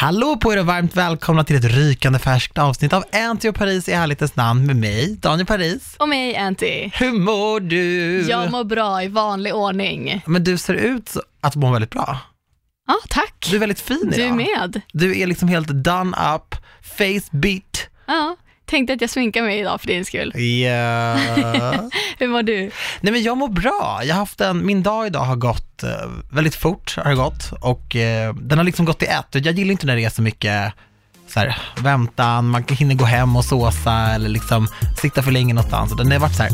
Hallå på er och varmt välkomna till ett rykande färskt avsnitt av Anty och Paris i ärlighetens namn med mig, Daniel Paris. Och mig Anty. Hur mår du? Jag mår bra i vanlig ordning. Men du ser ut att må väldigt bra. Ja, tack. Du är väldigt fin Du idag. med. Du är liksom helt done up, face beat. Ja, tänkte att jag sminkar mig idag för din skull. Ja. Hur mår du? Nej men jag mår bra. Jag har haft en, min dag idag har gått eh, väldigt fort, har gått. Och eh, den har liksom gått i ett. Jag gillar inte när det är så mycket så här, väntan, man hinner gå hem och såsa eller liksom sitta för länge någonstans. Den har varit så här,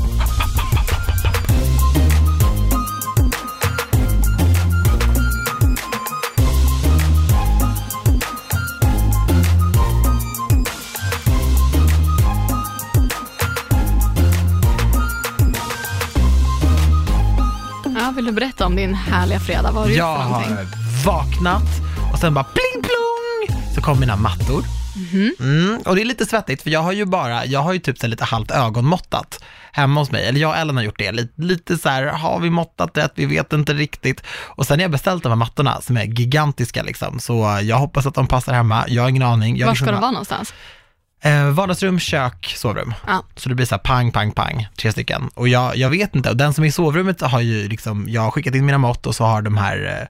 vill du berätta om din härliga fredag? Vad har du gjort jag för någonting? har vaknat och sen bara pling plong så kom mina mattor. Mm, och det är lite svettigt för jag har ju bara, jag har ju typ så lite halvt ögonmåttat hemma hos mig, eller jag och Ellen har gjort det, lite, lite så här, har vi måttat rätt, vi vet inte riktigt. Och sen har jag beställt de här mattorna som är gigantiska liksom, så jag hoppas att de passar hemma, jag har ingen aning. Jag Var ska de vara någonstans? Eh, vardagsrum, kök, sovrum. Ja. Så det blir så här pang, pang, pang, tre stycken. Och jag, jag vet inte, och den som är i sovrummet har ju liksom, jag har skickat in mina mått och så har de här, eh,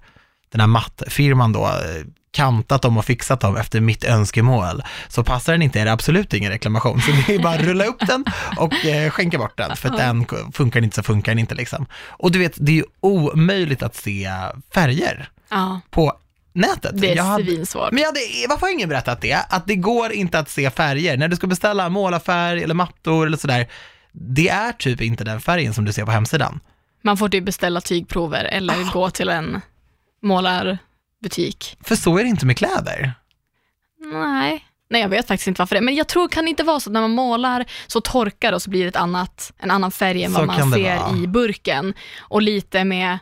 den här mattfirman då, eh, kantat dem och fixat dem efter mitt önskemål. Så passar den inte är det absolut ingen reklamation. Så det är bara att rulla upp den och eh, skänka bort den, för att den funkar inte så funkar den inte liksom. Och du vet, det är ju omöjligt att se färger Ja, på nätet. det är Jag hade- svinsvårt. men jag hade, varför har ingen berättat det? Att det går inte att se färger. När du ska beställa målarfärg eller mattor eller sådär, det är typ inte den färgen som du ser på hemsidan. Man får typ beställa tygprover eller gå till en målarbutik. För så är det inte med kläder. Nej. Nej, jag vet faktiskt inte varför det Men jag tror, kan det inte vara så att när man målar så torkar det och så blir det ett annat, en annan färg än Så vad man ser vara. i burken. Och lite med,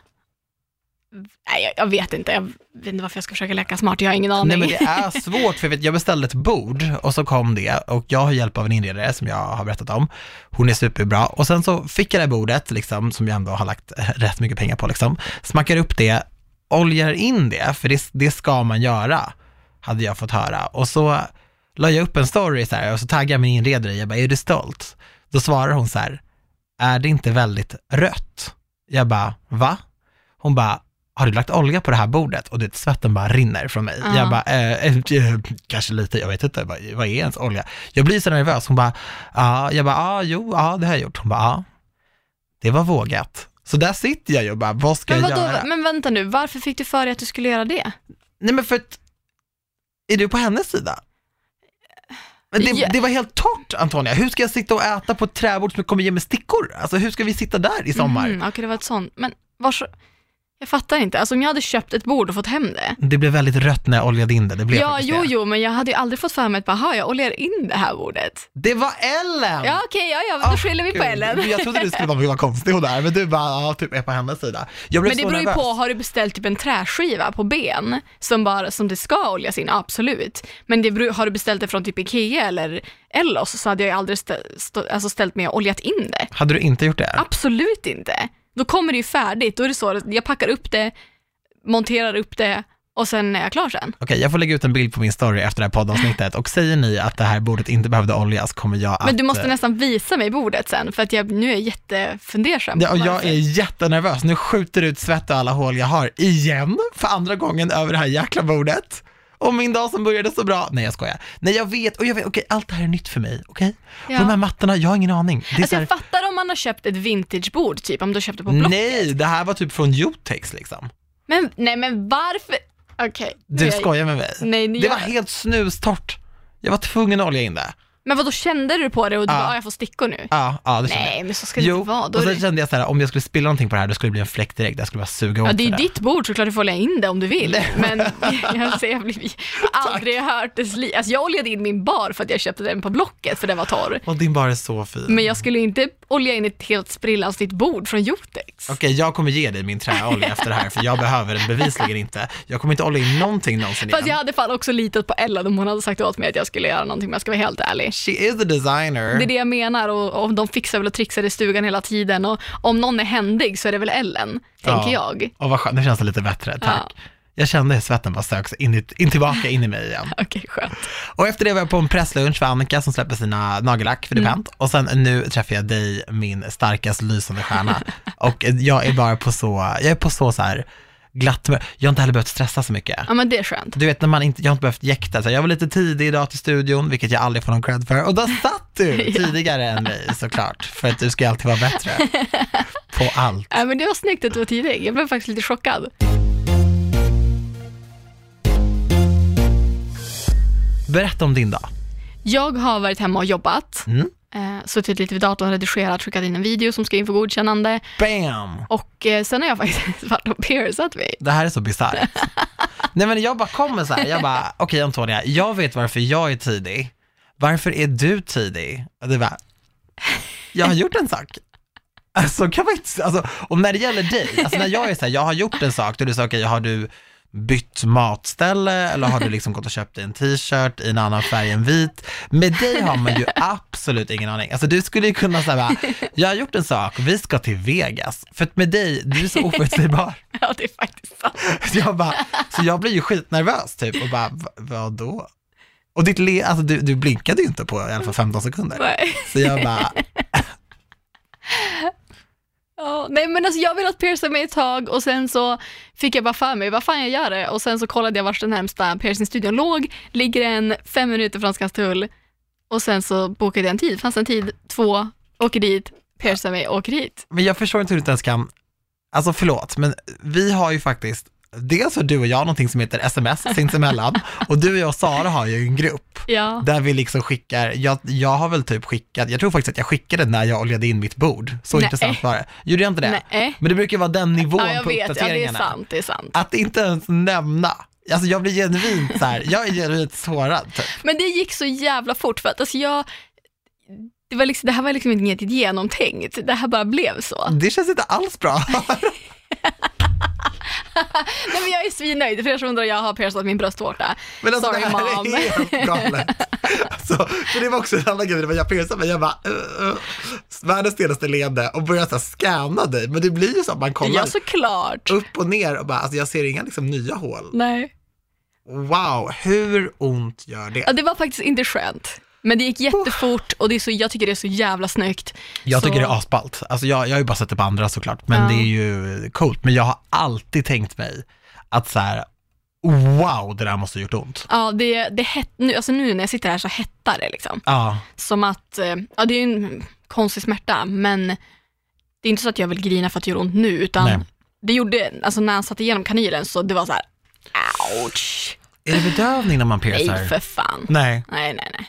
nej jag, jag vet inte, jag vet inte varför jag ska försöka leka smart, jag har ingen aning. Nej men det är svårt, för jag, vet, jag beställde ett bord och så kom det och jag har hjälp av en inredare som jag har berättat om. Hon är superbra och sen så fick jag det här bordet, liksom, som jag ändå har lagt rätt mycket pengar på, liksom. smackar upp det, oljar in det, för det, det ska man göra, hade jag fått höra. Och så la jag upp en story så här, och så taggade jag min inredare, jag bara, är du stolt? Då svarar hon så här, är det inte väldigt rött? Jag bara, va? Hon bara, har du lagt olja på det här bordet? Och det, svetten bara rinner från mig. Ja. Jag bara, eh, eh, eh, kanske lite, jag vet inte, vad, är ens olja? Jag blir så nervös, hon bara, ja, jag bara, ja, jo, ja, det har jag gjort. Hon bara, ja, det var vågat. Så där sitter jag ju och bara, vad ska men, jag göra? men vänta nu, varför fick du för dig att du skulle göra det? Nej men för att, är du på hennes sida? Det, det var helt torrt Antonia, hur ska jag sitta och äta på ett träbord som kommer ge mig stickor? Alltså hur ska vi sitta där i sommar? Mm, Okej, det var ett sånt. Men vars, jag fattar inte. Alltså om jag hade köpt ett bord och fått hem det. Det blev väldigt rött när jag oljade in det, det blev Ja, jo, det. jo, men jag hade ju aldrig fått för mig att bara, "Ha, jag oljar in det här bordet. Det var Ellen! Ja, okej, ja, ja, då Ah, skyller vi på. Ellen. Jag trodde du skulle vara vad konstig hon där, men du bara, ja, typ är på hennes sida. Jag blev Men det beror ju på, har du beställt typ en träskiva på ben som, bara, som det ska oljas in, absolut. Men det beror, har du beställt det från typ Ikea eller Ellos så hade jag ju aldrig stä, stå, alltså ställt mig och oljat in det. Hade du inte gjort det? Absolut inte. Då kommer det ju färdigt, då är det så att jag packar upp det, monterar upp det och sen är jag klar sen. Okej, jag får lägga ut en bild på min story efter det här poddavsnittet och säger ni att det här bordet inte behövde oljas kommer jag att... Men du måste eh, nästan visa mig bordet sen för att jag, nu är jag jättefundersam. Ja, och jag är jättenervös. Nu skjuter ut svett och alla hål jag har igen för andra gången över det här jäkla bordet. Och min dag som började så bra. Nej jag skojar. Nej jag vet, och jag vet, okej allt det här är nytt för mig, okej? Ja. De här mattorna, jag har ingen aning. Det är Alltså så här, jag fattar om man har köpt ett vintagebord, typ om du har köpt det på Blocket. nej, det här var typ från Jotex liksom. Men, nej men varför? Okej. nu Du skojar med mig? Nej, Det jag- var helt snustort. Jag var tvungen att olja in det. Men vad då kände du på det och du Ja. bara, "Ah, jag får stickor nu? Ja, ja det kände jag. Nej, men så ska det Jo, inte vara. Då och är sen det... kände jag så här, om jag skulle spilla någonting på det här, då skulle det bli en fläck direkt. Jag skulle bara suga åt Ja, det är ju ditt bord såklart, du får lägga in det om du vill. Men jag, säger, jag blir aldrig hört det sli... Alltså jag oljade in min bar för att jag köpte den på Blocket för den var torr. Och din bar är så fin. Men jag skulle inte olja in ett helt sprillans nytt bord från Jotex. Okej, jag kommer ge dig min träolja efter det här, för jag behöver den bevisligen inte. Jag kommer inte olja in någonting någonsin Fast jag igen. hade fan också litat på Ellen om hon hade sagt åt mig att jag skulle göra någonting, men jag ska vara helt ärlig. She is a designer. Det är det jag menar och, och de fixar väl och trixar i stugan hela tiden och om någon är händig så är det väl Ellen, tänker jag. Och vad skönt, nu känns det lite bättre, tack. Ja. Jag kände hur svetten bara söks in, i, in tillbaka in i mig igen. Okej, skönt. Och efter det var jag på en presslunch för Annika som släpper sina nagellack för Dupent. Och sen nu träffar jag dig, min starkast lysande stjärna. och jag är bara på så, jag är på så, så här glatt humör. Jag har inte heller behövt stressa så mycket. Ja, men det är skönt. Du vet när man inte, jag har inte behövt jäkta, så jag var lite tidig idag till studion, vilket jag aldrig får någon cred för. Och då satt du tidigare än mig såklart, för att du ska alltid vara bättre på allt. Ja, men det var snyggt att du var tidig. Jag blev faktiskt lite chockad. Berätta om din dag. Jag har varit hemma och jobbat. Mm. Eh, suttit lite vid datorn, redigerat, skickat in en video som ska in för godkännande. Bam! Och eh, sen har jag faktiskt varit och piercat mig. Det här är så bisarrt. Nej men jag bara kommer så här, jag bara, okej Antonia, jag vet varför jag är tidig. Varför är du tidig? Och det bara, jag har gjort en sak. Alltså kan man inte, alltså, och när det gäller dig, alltså när jag är så här, jag har gjort en sak, då är det så, okej, har du bytt matställe eller har du liksom gått och köpt en t-shirt i en annan färg än vit? Med dig har man ju absolut ingen aning. Alltså du skulle ju kunna säga, jag har gjort en sak, vi ska till Vegas. För att med dig, du är så oförutsägbar. Ja, det är faktiskt sant. Så jag bara, så jag blir ju skitnervös typ och bara, "Va- vadå? Och ditt le, alltså du, du blinkade ju inte på i alla fall 15 sekunder. Nej. Så jag bara, Oh, nej men alltså jag har velat pierca mig ett tag och sen så fick jag bara för mig, vad fan jag gör det? Och sen så kollade jag vart den närmsta piercingstudion låg, ligger en fem minuter från Skanstull. Och sen så bokade jag en tid, fanns en tid, två, åker dit, piercar mig, åker hit. men jag förstår inte hur du ens kan, alltså förlåt, men vi har ju faktiskt, dels har du och jag någonting som heter sms sinsemellan och du och jag och Sara har ju en grupp Ja, där vi liksom skickar, jag, jag har väl typ skickat, jag tror faktiskt att jag skickade när jag oljade in mitt bord, så Nej. intressant var det. Gjorde jag inte det? nej. Men det brukar vara den nivån Ja, på vet, ja det är uppdateringarna. sant, det är sant. Att inte ens nämna, alltså jag blir genuint så här, jag är genuint sårad typ. Men det gick så jävla fort för att alltså jag, det, var liksom, det här var liksom inget genomtänkt, det här bara blev så. Det känns inte alls bra. Nej men jag är svinnöjd, för er som undrar, jag har piercat min bröstvårta. Men alltså Sorry, det här mom. är helt galet. Alltså, för det var också en annan grej, det var jag piercade mig, jag bara, uh, uh, världens stelaste leende och började så scanna dig, men det blir ju så att man kollar Ja såklart. upp och ner och bara, alltså jag ser inga liksom nya hål. Nej. Wow, hur ont gör det? Ja, det var faktiskt inte skönt. Men det gick jättefort och det är så, jag tycker det är så jävla snyggt. Jag tycker så- det är asballt. Alltså jag, jag har ju bara sett det på andra såklart, men Ja. det är ju coolt. Men jag har alltid tänkt mig att så här, wow, det där måste ha gjort ont. Ja, det, det het, nu, alltså nu när jag sitter här så hettar det liksom. Ja, Som att, eh, ja det är ju en konstig smärta, men det är inte så att jag vill grina för att det gör ont nu, utan Nej. det gjorde, alltså när han satte igenom kanylen så det var så här, ouch. är det bedövning när man piercar? Nej för fan. Nej, Nej, nej, nej.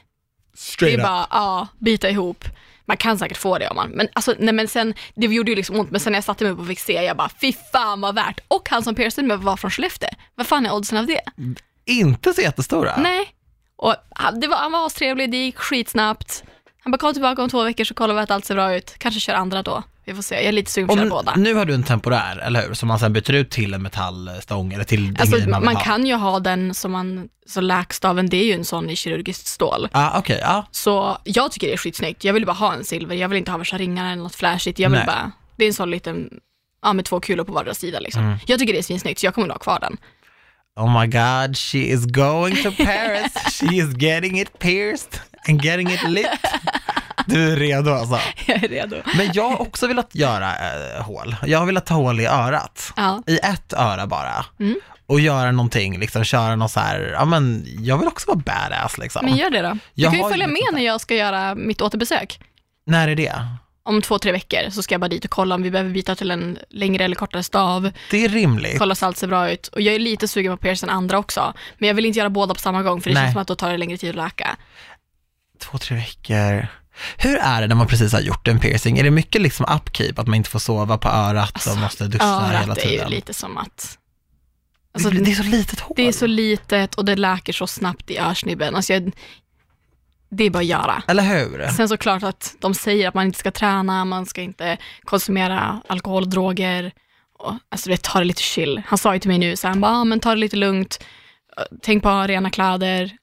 Det straight är up. bara, ja, bita ihop. Man kan säkert få det om man, men alltså, nej men sen, det gjorde ju liksom ont, men sen när jag satte mig upp och fick se, jag bara, fy fan vad värt. Och han som piercade mig var från Skellefteå. Vad fan är oddsen av det? Inte så jättestora. Nej. Och han, det var, han var astrevlig, det gick skitsnabbt. Han bara, kom tillbaka om två veckor så kollar vi att allt ser bra ut. Kanske kör andra då. Vi får se, jag är lite sugen på att båda. nu har du en temporär, eller hur? Som man sen byter ut till en metallstång eller till Alltså, man man kan ju ha den som man, så läkstaven, det är ju en sån i kirurgiskt stål. Ah, okej, ja. Så jag tycker det är skitsnyggt. Jag vill bara ha en silver, jag vill inte ha värsta ringarna eller något flashigt. Jag vill Nej. bara, det är en sån liten, ja med två kulor på vardera sida liksom. Mm. Jag tycker det är svinsnyggt så jag kommer nog ha kvar den. Oh my god, she is going to Paris. She is getting it pierced and getting it lit. Du är redo alltså. jag är redo. Men jag har också velat göra äh, hål. Jag har velat ta hål i örat. Ja. I ett öra bara. Mm. Och göra någonting, liksom köra någon så här, ja men jag vill också vara badass liksom. Men gör det då. Du Jag kan ju har följa med när jag ska göra mitt återbesök. När är det? Om två, tre veckor så ska jag bara dit och kolla om vi behöver byta till en längre eller kortare stav. Det är rimligt. Kolla så allt ser bra ut. Och jag är lite sugen på piercing andra också. Men jag vill inte göra båda på samma gång för det Nej. känns som att då tar det längre tid att läka. Två, tre veckor. Hur är det när man precis har gjort en piercing? Är det mycket liksom upkeep, att man inte får sova på örat och måste duscha hela Örat är ju tiden? lite som att... Alltså, det, det är så litet hål. det är så litet och det läker så snabbt i örsnibben. Alltså jag, det är bara att göra. Eller hur? Sen såklart att de säger att man inte ska träna, man ska inte konsumera alkohol och droger. Och, alltså det tar det lite chill. Han sa ju till mig nu, så han bara, ah, men ta det lite lugnt, tänk på att ha rena kläder,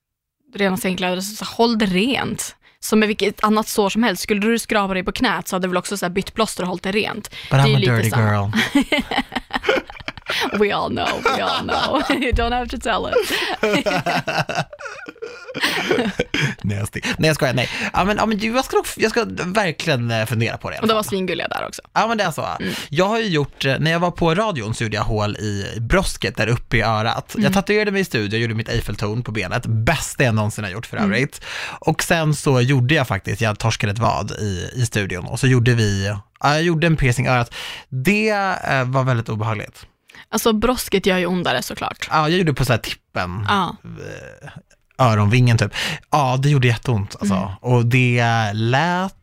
rena sängkläder, så, så håll det rent. Som med vilket annat sår som helst. Skulle du skrapa dig på knät så hade du väl också så bytt plåster och hållit det rent. But det är I'm a lite dirty girl. We all know, we all know. You don't have to tell us. sti- nej, jag skojar, nej. Ja, men, ja, men jag, ska, nog- jag ska verkligen eh, fundera på det. Och de var svingulliga där också. Ja, men det är så. Jag har ju gjort, eh, när jag var på radion så gjorde jag hål i brosket där uppe i örat. Jag tatuerade mig i studio, gjorde mitt Eiffeltorn på benet, bästa jag någonsin har gjort för övrigt. Och sen så gjorde jag faktiskt, jag torskade ett vad i, i studion och så gjorde vi, ja, jag gjorde en piercing i örat. Det eh, var väldigt obehagligt. Alltså brosket gör ju ondare såklart. Ja, jag gjorde på så här tippen, Ja, öronvingen typ. Ja, det gjorde jätteont alltså. Mm. Och det lät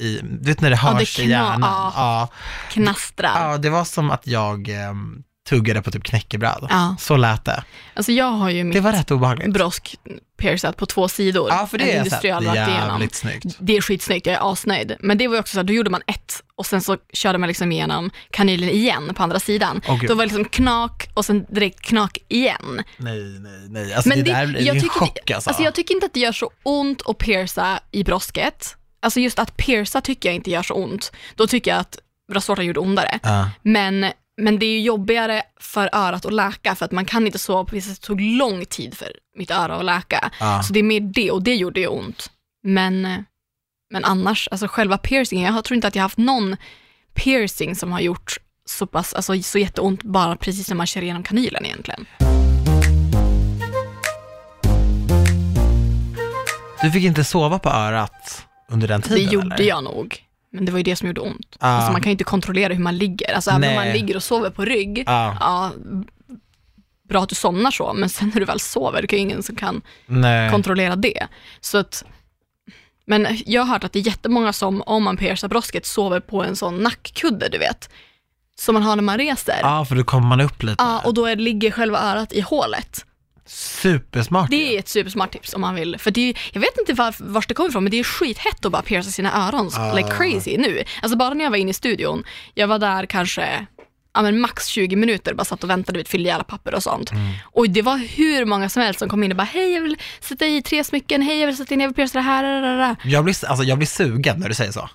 i, du vet när det Ja, det hörs i hjärnan. ja. Ja, knastrar. ja, det var som att jag ehm, tuggade på typ knäckebröd. Ja. Så lät det. Alltså jag har ju mitt brosk piercat på två sidor. Ja, för det En är rakt igenom. snyggt. Det är skitsnyggt, jag är asnöjd. Men det var ju också så här, då gjorde man ett och sen så körde man liksom igenom kanylen igen på andra sidan. Gud. då var det liksom knak och sen direkt knak igen. Nej, nej, nej. Alltså Men det, det, där är jag, en chock alltså. alltså jag tycker inte att det gör så ont att pierca i brosket. Alltså just att pierca tycker jag inte gör så ont. Då tycker jag att bröstvårtan gjorde ondare. Ja. Men, men det är ju jobbigare för örat att läka för att man kan inte sova på vissa sätt. Det tog lång tid för mitt öra att läka. Ja. Så det är mer det och det gjorde ju ont. Men, men annars, alltså själva piercingen, jag tror inte att jag haft någon piercing som har gjort så pass, alltså så jätteont bara precis när man kör igenom kanylen egentligen. Du fick inte sova på örat under den Det tiden gjorde eller? jag nog. Men det var ju det som gjorde ont. Ja. Alltså man kan ju inte kontrollera hur man ligger. Alltså även om Nej. man ligger och sover på rygg, Ja. ja, bra att du somnar så, men sen när du väl sover, det är ju ingen som kan Nej. kontrollera det. Så att, men jag har hört att det är jättemånga som, om man piercar brosket, sover på en sån nackkudde, du vet. Som man har när man reser. Ja, Ja, för då kommer man upp lite. och då är, ligger själva örat i hålet. Supersmart. Det är ett supersmart tips om man vill. För det är, jag vet inte var, vars det kommer ifrån, men det är skithett att bara pierca sina öron Ah. like crazy nu. Alltså bara när jag var inne i studion, jag var där kanske ja, men max 20 minuter, bara satt och väntade, vet, fyllde alla papper och sånt. Mm. Och det var hur många som helst som kom in och bara, hej jag vill sätta i tre smycken, hej jag vill sätta in, jag vill pierca det här. Jag blir, alltså, jag blir sugen när du säger så.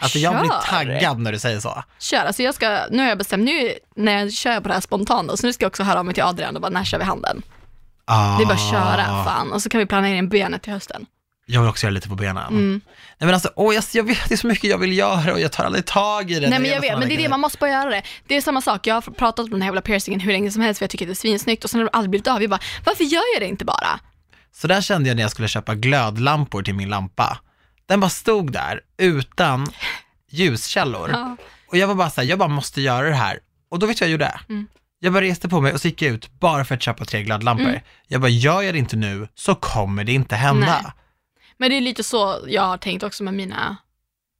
Alltså jag blir taggad när du säger så. Kör, alltså jag ska, nu har jag bestämt, nu när jag kör på det här spontant, så nu ska jag också höra av mig till Adrian och bara, när kör vi handen? Ah, Det är bara att köra, fan. Och så kan vi planera in benet till hösten. Jag vill också göra lite på benen. Mm. Nej men alltså, åh, jag, jag vet, det är så mycket jag vill göra och jag tar aldrig tag i det. Nej men jag vet, men det är det, man måste bara göra det. Det är samma sak, jag har pratat om den här jävla piercingen hur länge som helst för jag tycker att det är svinsnyggt och sen har det aldrig blivit av. Jag bara, varför gör jag det inte bara? Så där kände jag när jag skulle köpa glödlampor till min lampa. Den bara stod där utan ljuskällor. Ja. Och jag var bara så här, jag bara måste göra det här. Och då vet vad jag gjorde? Mm. Jag bara reste på mig och så gick jag ut bara för att köpa tre glödlampor. Mm. Jag bara, gör jag det inte nu så kommer det inte hända. Nej. Men det är lite så jag har tänkt också med mina,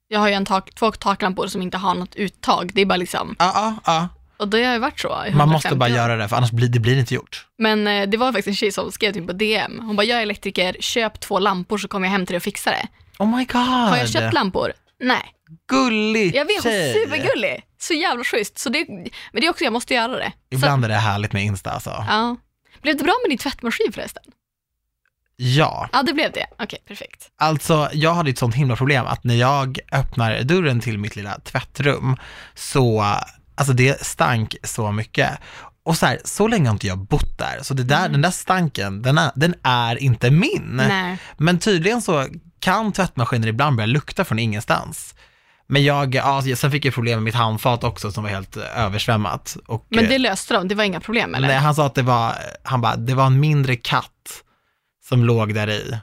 jag har ju en tak, två taklampor som inte har något uttag. Det är bara liksom, Ja, ja, ja. och det har ju varit så Man 150 måste bara år. göra det för annars blir det blir inte gjort. Men eh, det var faktiskt en tjej som skrev till mig på DM. Hon bara, jag är elektriker, köp två lampor så kommer jag hem till dig och fixar det. Oh my god. Har jag köpt lampor? Nej. Gullig Jag vet, tjej. supergullig. Så jävla schysst. Så det, men det är också, jag måste göra det. Så, Ibland är det härligt med Insta alltså. ja. Blev det bra med din tvättmaskin förresten? Ja, Ja, det blev det. Okej, perfekt. alltså jag hade ett sånt himla problem att när jag öppnar dörren till mitt lilla tvättrum så, alltså det stank så mycket. Och så här, så länge har inte jag bott där, så det där, den där stanken, den är, den är inte min. Nej. Men tydligen så kan tvättmaskiner ibland börja lukta från ingenstans. Men jag, ja, sen fick jag problem med mitt handfat också som var helt eh, översvämmat. Och, Men eh, det löste de, det var inga problem eller? Nej, han sa att det var, han bara, det var en mindre katt som låg där i.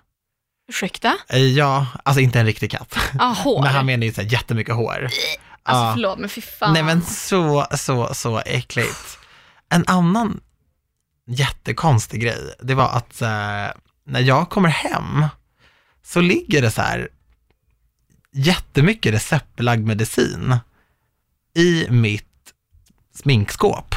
Ursäkta? Eh, Ja, alltså inte en riktig katt. Ja, hår. Men han menar ju så här jättemycket hår. Alltså Ja. förlåt, men fy fan. Nej men så, så, så äckligt. En annan jättekonstig grej, det var att eh, när jag kommer hem så ligger det så här jättemycket receptbelagd medicin i mitt sminkskåp.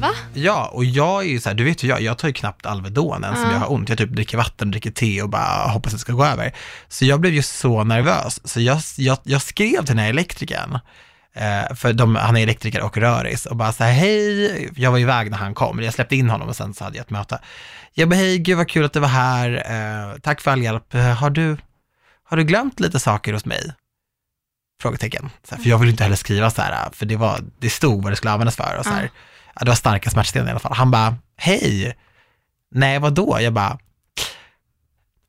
Va? Ja, och jag är ju så här, du vet ju jag, jag tar ju knappt Alvedon ens om Ja. jag har ont. Jag typ dricker vatten, dricker te och bara hoppas att det ska gå över. Så jag blev ju så nervös, så jag, jag, jag skrev till den här elektrikern, eh, för de, han är elektriker och röris, och bara så här, hej, jag var iväg när han kom, jag släppte in honom och sen så hade jag ett möte. Jag bara, hej, gud vad kul att du var här, eh, tack för all hjälp, har du, har du glömt lite saker hos mig? Frågetecken. Här, för jag ville inte heller skriva så här, för det, var, det stod vad det skulle användas för. Och så här, Ja. det var starka smärtstillande i alla fall. Han bara, hej, nej vadå? Jag bara,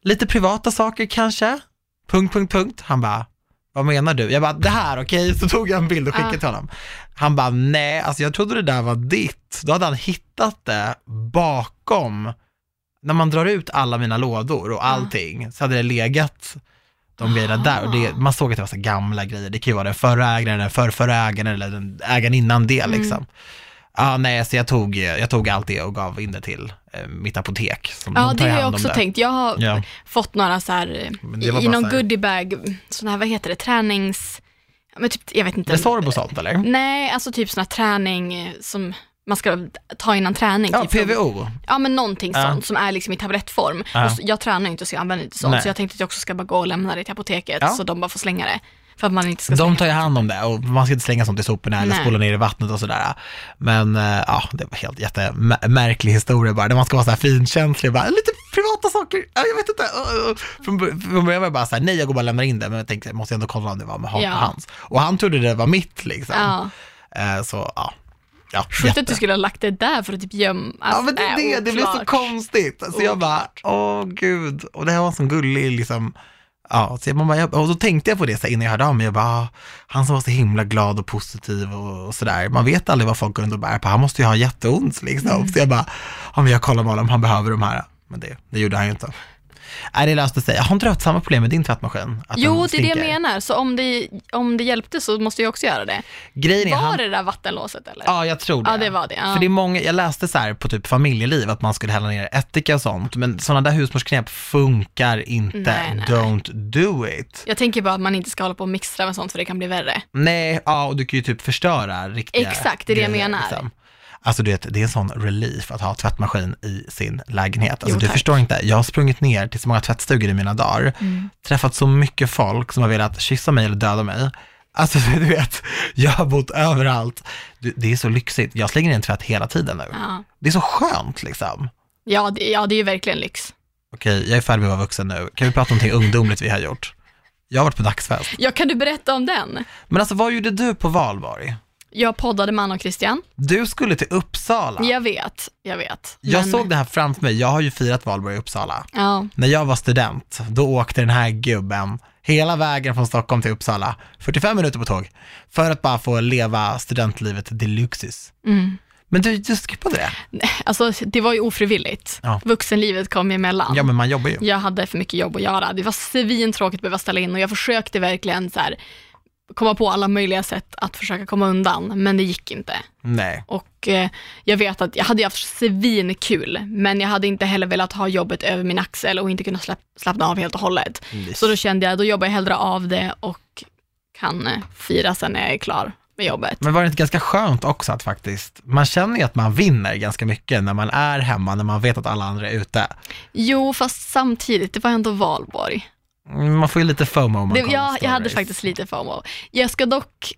lite privata saker kanske? Punkt, punkt, punkt. Han bara, vad menar du? Jag bara, det här okej? Så tog jag en bild och skickade till honom. Han bara, nej, alltså jag trodde det där var ditt. Då hade han hittat det bakom, när man drar ut alla mina lådor och allting, så hade det legat de grejerna där. Och det, man såg att det var så gamla grejer. Det kan ju vara den förra ägaren, den förrförra ägaren eller den ägaren innan det Mm. liksom. Ja, nej, så jag tog, jag tog allt det och gav in det till eh, mitt apotek. Som Ja, de det har jag också tänkt. Jag har Ja. fått några så här, i, någon här- goodiebag, sån här, vad heter det, tränings, men typ, jag vet inte. Resorb och sånt eller? Nej, alltså typ sån här träning som man ska ta innan träning. Ja, typ, PVO. Ja, men någonting Ja. sånt som är liksom i tablettform. Ja. Och så, jag tränar inte så jag använder inte sånt, Nej. så jag tänkte att jag också ska bara gå och lämna det till apoteket Ja. så de bara får slänga det. För att man inte ska De tar ju hand om det och man ska inte slänga sånt i soporna eller spola ner i vattnet och sådär. Men eh, ja, det var helt jättemärklig historia bara, där man ska vara så här finkänslig, bara lite privata saker, ja, jag vet inte. Från bör- från början var jag bara så här, nej jag går bara och lämnar in det, men jag tänkte jag måste ändå kolla om det var med Ja. hans. Och han trodde det var mitt liksom. Eh, så ja. Ja, Sjukt att du skulle ha lagt det där för att typ gömma. Ja men det är det, det blev så konstigt. Så jag bara, åh gud. Och det här var en sån gullig liksom, ja, så man bara, jag, och då tänkte jag på det så här, innan jag hörde av mig, jag bara, ah, han som var så himla glad och positiv och, och sådär. Man vet aldrig vad folk går runt och bär på, han måste ju ha jätteont liksom. Mm. Så jag bara, ja men jag kollar med honom, han behöver de här. Men det, det gjorde han ju inte. Nej, det löste sig. Har inte du haft samma problem med din tvättmaskin? Att Jo, det är det jag menar. Så om det, om det hjälpte så måste jag också göra det. Grejen Var han, det där vattenlåset eller? Ja, jag tror det. Ja, det var det, ja. För det är många, jag läste så här på typ familjeliv att man skulle hälla ner ättika och sånt, men sådana där husmorsknep funkar inte. Nej, nej, Don't do it. Jag tänker bara att man inte ska hålla på och mixtra med sånt för det kan bli värre. Nej, ja, och du kan ju typ förstöra riktiga Exakt, det är det jag menar. Alltså du vet, det är en sån relief att ha tvättmaskin i sin lägenhet. Alltså Jo, du tack. förstår inte, jag har sprungit ner till så många tvättstugor i mina dagar, Mm. träffat så mycket folk som har velat kyssa mig eller döda mig. Alltså du vet, jag har bott överallt. Det är så lyxigt, jag slänger in tvätt hela tiden nu. Ja, Det är så skönt liksom. ja, det, ja det är ju verkligen lyx. Okej, jag är färdig med att vara vuxen nu. Kan vi prata om någonting ungdomligt vi har gjort? Jag har varit på dagsfest. Ja, kan du berätta om den? Men alltså vad gjorde du på valborg? Jag poddade med Anna och Christian. Du skulle till Uppsala. Jag vet, jag vet. Jag Men- såg det här framför mig, jag har ju firat valborg i Uppsala. Ja, När jag var student, då åkte den här gubben hela vägen från Stockholm till Uppsala, 45 minuter på tåg, för att bara få leva studentlivet deluxis. mm. Men du, du skippade det? alltså det var ju ofrivilligt. Ja. Vuxenlivet kom emellan. Ja, men man jobbar ju. Jag hade för mycket jobb att göra. Det var svintråkigt att behöva ställa in och jag försökte verkligen så här, komma på alla möjliga sätt att försöka komma undan, men det gick inte. Nej. Och eh, jag vet att jag hade haft svinkul, men jag hade inte heller velat ha jobbet över min axel och inte kunna slapp, slappna av helt och hållet. Så då kände jag, då jobbar jag hellre av det och kan eh, fira sen när jag är klar med jobbet. Men var det inte ganska skönt också att faktiskt, man känner ju att man vinner ganska mycket när man är hemma, när man vet att alla andra är ute. Jo, fast samtidigt, det var ändå valborg. Mm, Man får ju lite FOMO om man Det, kollar jag, jag hade stories. faktiskt lite FOMO. Jag ska dock,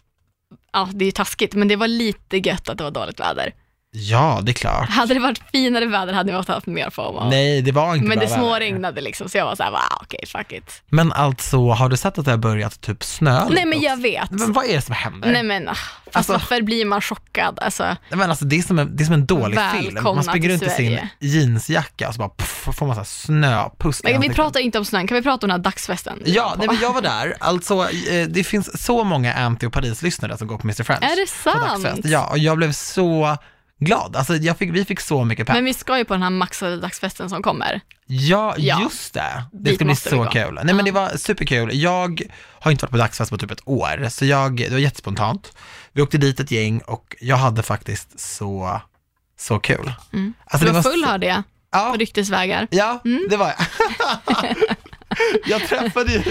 ja det är ju taskigt, men det var lite gött att det var dåligt väder. Ja, det är klart. Hade det varit finare väder hade jag haft mer FOMO. Nej, det var inte men bra det småregnade liksom, så jag var såhär, wow, okej, fuck it. Men alltså, har du sett att det har börjat typ snö Nej men jag vet. Men vad är det som händer? Nej men, ah, fast Alltså- varför blir man chockad? Alltså, Nej, men alltså, det, är som en, det är som en dålig film. Man springer runt i sin jeansjacka och så bara puff, får man så här snöpuss i men vi pratar inte om snön, kan vi prata om den här dagsfesten? Ja, nej, men jag var där. Alltså, eh, det finns så många Anty och Paris-lyssnare som går på Mr. Friends. Är det sant? Ja, och jag blev så glad. Alltså, jag fick, vi fick så mycket pepp. Men vi ska ju på den här maxade dagsfesten som kommer. Ja, Ja. just det. Det Dit ska bli måste vi så gå. kul. Nej men det var superkul. Jag har inte varit på dagsfest på typ ett år, så jag, det var jättespontant. Vi åkte dit ett gäng och jag hade faktiskt så, så kul. Mm. Alltså, du var full så, hörde jag, Ja, på ryktesvägar. ja Mm. det var jag. jag träffade ju,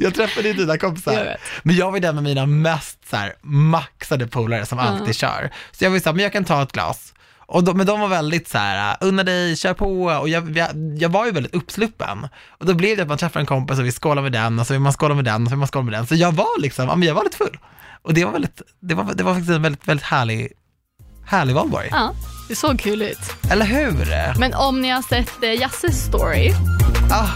jag träffade ju dina Jag kompisar. vet. Men jag var den med mina mest så här, maxade polare som alltid kör. Så jag var så här, men jag kan ta ett glas. Och de, men de var väldigt så här, unna dig, kör på. Och jag, jag, jag var ju väldigt uppsluppen. Och då blev det att man träffar en kompis och vi skålar med den och så vill man skåla med den och så vill man skåla med den. Så jag var liksom, ja men jag var lite full. Och det var väldigt, det var, det var faktiskt en väldigt, väldigt härlig, härlig valborg. Ja, det såg kul ut. Eller hur? Men om ni har sett eh, Jasses story, Ah.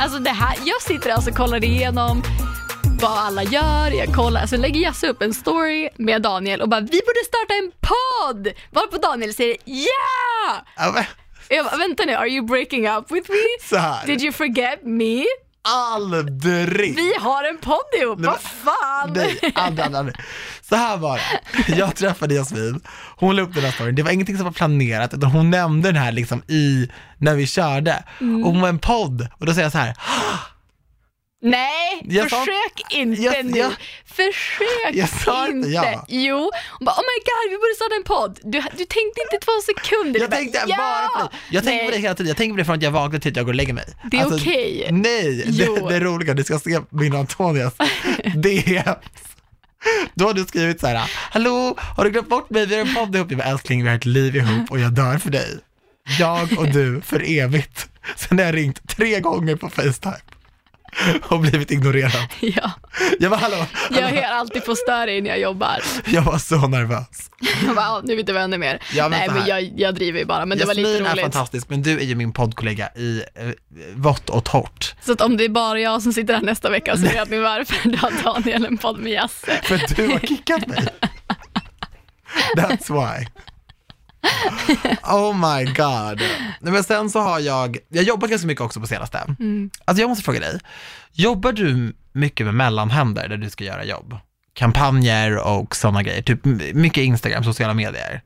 Alltså det här, jag sitter alltså och kollar igenom vad alla gör, jag kollar, så lägger Jasse upp en story med Daniel och bara vi borde starta en podd! Varpå Daniel säger ja! Men, Jag bara, vänta nu, are you breaking up with me? så här. Did you forget me? Aldrig! Vi har en podd ihop, vad fan? Nej, aldrig, aldrig, aldrig. Så här var det. Jag träffade Jasmin, hon la upp den här storyn. Det var ingenting som var planerat, utan hon nämnde den här liksom i, när vi körde. Mm. Och hon var en podd, och då säger jag så här, Nej, Jag sa- försök inte Jag- nu. jag- Försök Jag sa inte ja. Jo, hon bara oh my god vi borde starta en podd. Du, du tänkte inte två sekunder. Jag Du tänkte ja! bara på det. Jag tänker på det Nej, hela tiden. Jag tänker på det från att jag vaknar till att jag går och lägger mig. Det är okej. Nej, Jo. det, det är roliga. Du ska se min Antonias DM. Då har du skrivit så här, hallå, har du glömt bort mig? Vi har en podd ihop. Jag bara, älskling, vi har ett liv ihop och jag dör för dig. Jag och du för evigt. Sen har jag ringt tre gånger på Facetime och blivit ignorerad. Ja, Jag var hallå, jag är alltid på större när jag jobbar. jag var så nervös. Jag bara, "Ja, nu är vi inte vänner mer. Ja, men Nej men jag, jag driver ju bara, men det var lite Jasmin är roligt. fantastisk, men du är ju min poddkollega i eh, vått och torrt. Så att om det är bara jag som sitter här nästa vecka så vet ni varför då har Daniel en podd med Jasse. För du har kickat mig. That's why. Oh my god. Men sen så har jag, jag har jobbat ganska mycket också på senaste. Mm. Alltså jag måste fråga dig, jobbar du mycket med mellanhänder där du ska göra jobb? Kampanjer och sådana grejer, typ mycket Instagram, sociala medier.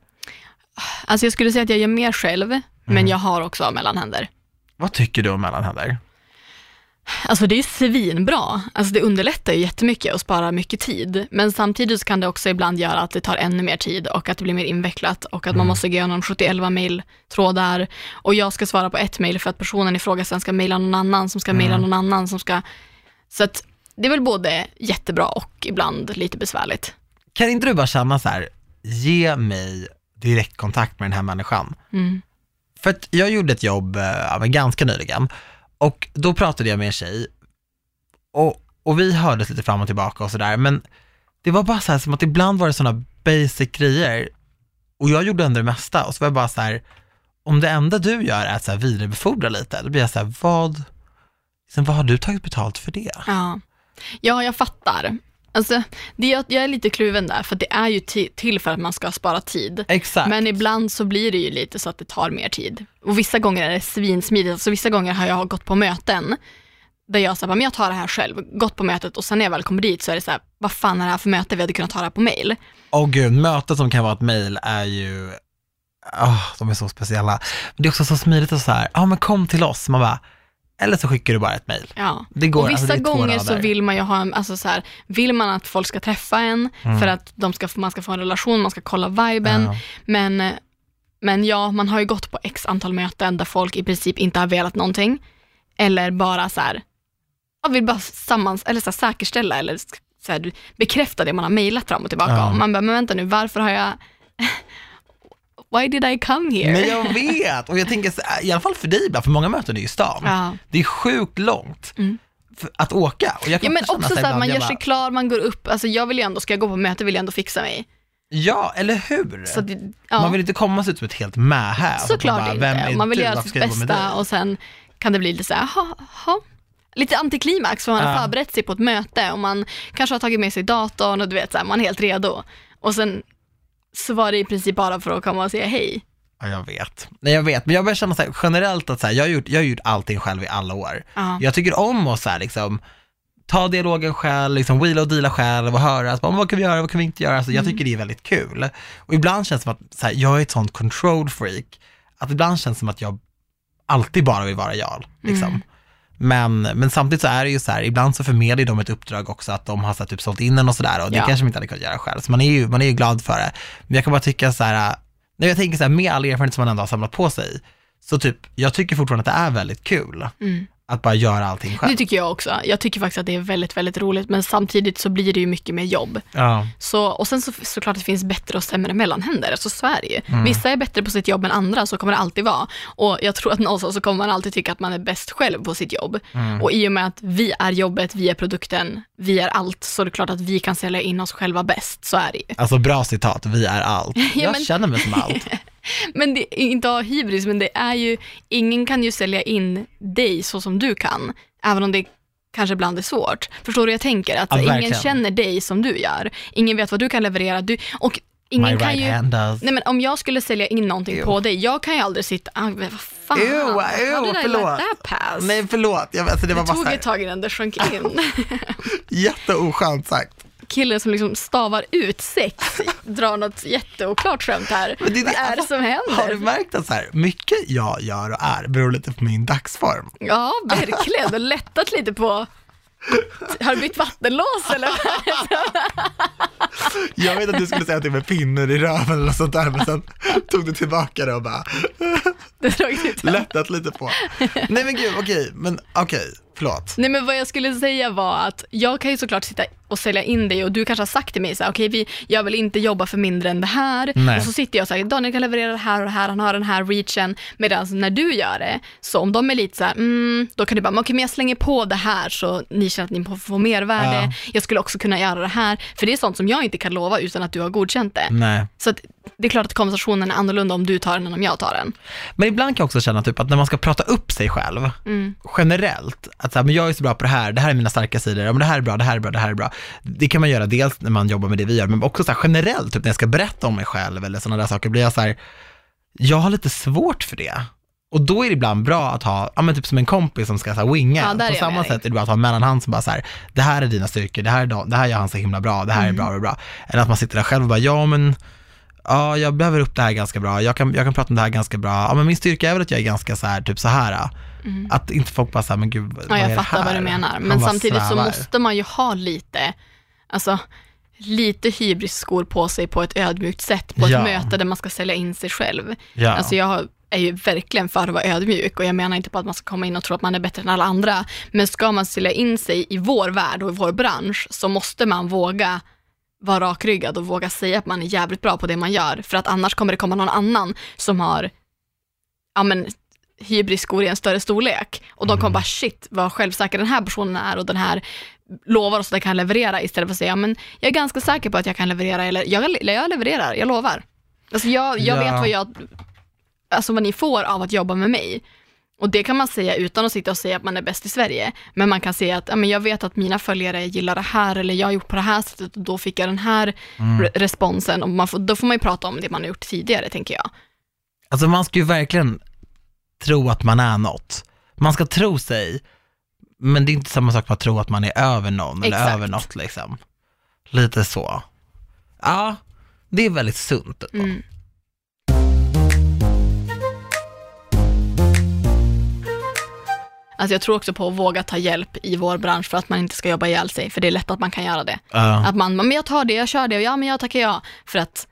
Alltså jag skulle säga att jag gör mer själv, Mm. men jag har också mellanhänder. Vad tycker du om mellanhänder? Alltså det är svinbra. Alltså det underlättar ju jättemycket och sparar mycket tid. Men samtidigt kan det också ibland göra att det tar ännu mer tid och att det blir mer invecklat och att man måste gå igenom 71 mejltrådar och jag ska svara på ett mejl för att personen i fråga sen ska mejla någon annan som ska mejla någon annan som ska... Så att det är väl både jättebra och ibland lite besvärligt. Kan inte du bara känna så här, ge mig direktkontakt med den här människan? Mm. För att jag gjorde ett jobb men ganska nyligen och då pratade jag med en tjej och, och vi hördes lite fram och tillbaka och sådär, men det var bara så här som att ibland var det sådana basic grejer och jag gjorde ändå det mesta och så var jag bara så här, om det enda du gör är att så här vidarebefordra lite, då blir jag så här, vad, liksom, vad har du tagit betalt för det? Ja. ja, jag fattar. Alltså, det, jag, jag är lite kluven där, för det är ju ti- till för att man ska spara tid. Exakt. Men ibland så blir det ju lite så att det tar mer tid. Och vissa gånger är det svinsmidigt. Alltså vissa gånger har jag gått på möten där jag säger, men jag tar det här själv, gått på mötet och sen när jag väl kommer dit så är det så här, vad fan är det här för möte? Vi hade kunnat ta det här på mail. Åh gud, möten som kan vara ett mejl är ju, åh, de är så speciella. Men det är också så smidigt och så här, ja men kom till oss, man bara, eller så skickar du bara ett mejl. Ja. Det går, och vissa alltså, det gånger så vill man ju ha, en- alltså så här, vill man att folk ska träffa en Mm. för att de ska, man ska få en relation, man ska kolla viben. Ja. Men, men ja, man har ju gått på x antal möten där folk i princip inte har velat någonting. Eller bara så här, jag vill bara sammans, eller så här, säkerställa eller så här, bekräfta det man har mejlat fram och tillbaka Ja. om. Man bara, men vänta nu, varför har jag, why did I come here? Men jag vet, och jag tänker, här, i alla fall för dig ibland, för många möten är ju i stan. Ja. Det är sjukt långt Mm. att åka. Och jag Ja kan men känna också så här här, man gör sig bara, klar, man går upp, alltså jag vill ju ändå, ska jag gå på möte vill jag ändå fixa mig. Ja, eller hur? Att, det- ja. Man vill inte komma sig ut som ett helt mähä. och så Såklart bara, inte. Man vill du? göra sitt med bästa och sen kan det bli lite så här, "Jaha, jaha." Lite antiklimax för man har Ja. förberett sig på ett möte och man kanske har tagit med sig datorn och du vet så här, man är helt redo. Och sen så var det i princip bara för att komma och säga hej. Ja, jag vet. Nej, jag vet, men jag börjar känna så här, generellt att så här, jag, har gjort, jag har gjort allting själv i alla år. Ja. Jag tycker om att så här, liksom, ta dialogen själv, liksom, wheela och deala själv och höra, alltså, vad kan vi göra, vad kan vi inte göra? Alltså, jag tycker det är väldigt kul. Och ibland känns det som att så här, jag är ett sånt control freak, att ibland känns det som att jag alltid bara vill vara jag. Liksom. Mm. Men, men samtidigt så är det ju så här, ibland så förmedlar de ett uppdrag också att de har så här, typ sålt in den och sådär och det Ja. kanske man inte hade kunnat göra själv. Så man är ju, man är ju glad för det. Men jag kan bara tycka så här, när jag tänker så här, med all erfarenhet som man ändå har samlat på sig, så typ, jag tycker fortfarande att det är väldigt kul Mm. Att bara göra allting själv. Det tycker jag också. Jag tycker faktiskt att det är väldigt, väldigt roligt men samtidigt så blir det ju mycket mer jobb. Ja. Så, och sen så, såklart det finns bättre och sämre mellanhänder, alltså så är det ju. Mm. Vissa är bättre på sitt jobb än andra, så kommer det alltid vara. Och jag tror att någonstans så kommer man alltid tycka att man är bäst själv på sitt jobb. Mm. Och i och med att vi är jobbet, vi är produkten, vi är allt, så är det klart att vi kan sälja in oss själva bäst, så är det ju. Alltså bra citat, vi är allt. Jag men- känner mig som allt. Men det inte ha hybris, men det är ju, ingen kan ju sälja in dig så som du kan. även om det kanske ibland är svårt. Förstår du hur jag tänker? Att Ja, ingen verkligen. känner dig som du gör. Ingen vet vad du kan leverera. Du, och My ingen kan right ju... hand does. Nej men om jag skulle sälja in någonting Ew. på dig, jag kan ju aldrig sitta, ah, vad fan, Ew, ew, did I förlåt. let that pass? Nej förlåt, jag, alltså, det var det bara tog ett tag innan det sjönk in. jätteoskönt sagt. Killen som liksom stavar ut sex drar något jätteoklart skämt här. Men det är det- vad är det som Har du händer? märkt att så här, mycket jag gör och är beror lite på min dagsform? Ja, verkligen. Du har lättat lite på... Har du bytt vattenlås eller? Jag vet att du skulle säga att det med pinnar i röven eller något sånt där, men sen tog du tillbaka det och bara Drog ut. lättat lite på. Nej men gud, okej, men okej, förlåt. Nej men vad jag skulle säga var att jag kan ju såklart sitta och sälja in dig och du kanske har sagt till mig så här, okej vi, jag vill inte jobba för mindre än det här. Nej. Och så sitter jag och säger, Daniel kan leverera det här och det här, han har den här reachen. Medan när du gör det, så om de är lite så här, mm, då kan du bara, okej men jag slänger på det här så ni känner att ni får- får mervärde. Ja. Jag skulle också kunna göra det här. För det är sånt som jag inte kan lova utan att du har godkänt det. Nej. Så att, det är klart att konversationen är annorlunda om du tar den än om jag tar den. Men ibland kan jag också känna typ att när man ska prata upp sig själv, Mm. generellt, att så här, men jag är så bra på det här, det här är mina starka sidor, ja, men det här är bra, det här är bra, det här är bra. Det kan man göra dels när man jobbar med det vi gör, men också så här, generellt, typ när jag ska berätta om mig själv eller sådana där saker, blir jag så här, jag har lite svårt för det. Och då är det ibland bra att ha, ja men typ som en kompis som ska så här winga. Ja, På samma sätt är det bra att ha en mellanhand som bara så här, det här är dina styrkor, det här, är de, det här gör han så himla bra, det här är bra, bra, bra. Eller att man sitter där själv och bara, ja men, ja jag behöver upp det här ganska bra, jag kan, jag kan prata om det här ganska bra, ja men min styrka är väl att jag är ganska så här, typ så här. Att inte folk bara så här, men gud, vad Mm. Ja, är jag det fattar här? vad du menar. Men samtidigt så svävar. måste man ju ha lite, alltså lite hybrisskor på sig på ett ödmjukt sätt på ett Ja. möte där man ska sälja in sig själv. Ja. Alltså jag är ju verkligen för att vara ödmjuk och jag menar inte på att man ska komma in och tro att man är bättre än alla andra. Men ska man sälja in sig i vår värld och i vår bransch så måste man våga vara rakryggad och våga säga att man är jävligt bra på det man gör. För att annars kommer det komma någon annan som har ja, men, hybrisskor i en större storlek. Och de kommer bara shit vad självsäker den här personen är och den här lovar oss att den kan leverera istället för att säga men jag är ganska säker på att jag kan leverera eller jag, jag levererar, jag lovar. Alltså jag, jag Ja. vet vad jag, alltså vad ni får av att jobba med mig. Och det kan man säga utan att sitta och säga att man är bäst i Sverige. Men man kan säga att ja, men jag vet att mina följare gillar det här eller jag har gjort på det här sättet och då fick jag den här re- responsen. Och man får, då får man ju prata om det man har gjort tidigare tänker jag. Alltså man ska ju verkligen tro att man är något. Man ska tro sig, men det är inte samma sak som att tro att man är över någon eller Exakt. över något liksom. Lite så. Ja, det är väldigt sunt. Mm. Alltså jag tror också på att våga ta hjälp i vår bransch för att man inte ska jobba ihjäl sig, för det är lätt att man kan göra det. Ja. Att man, men jag tar det, jag kör det och ja men jag tackar ja. För att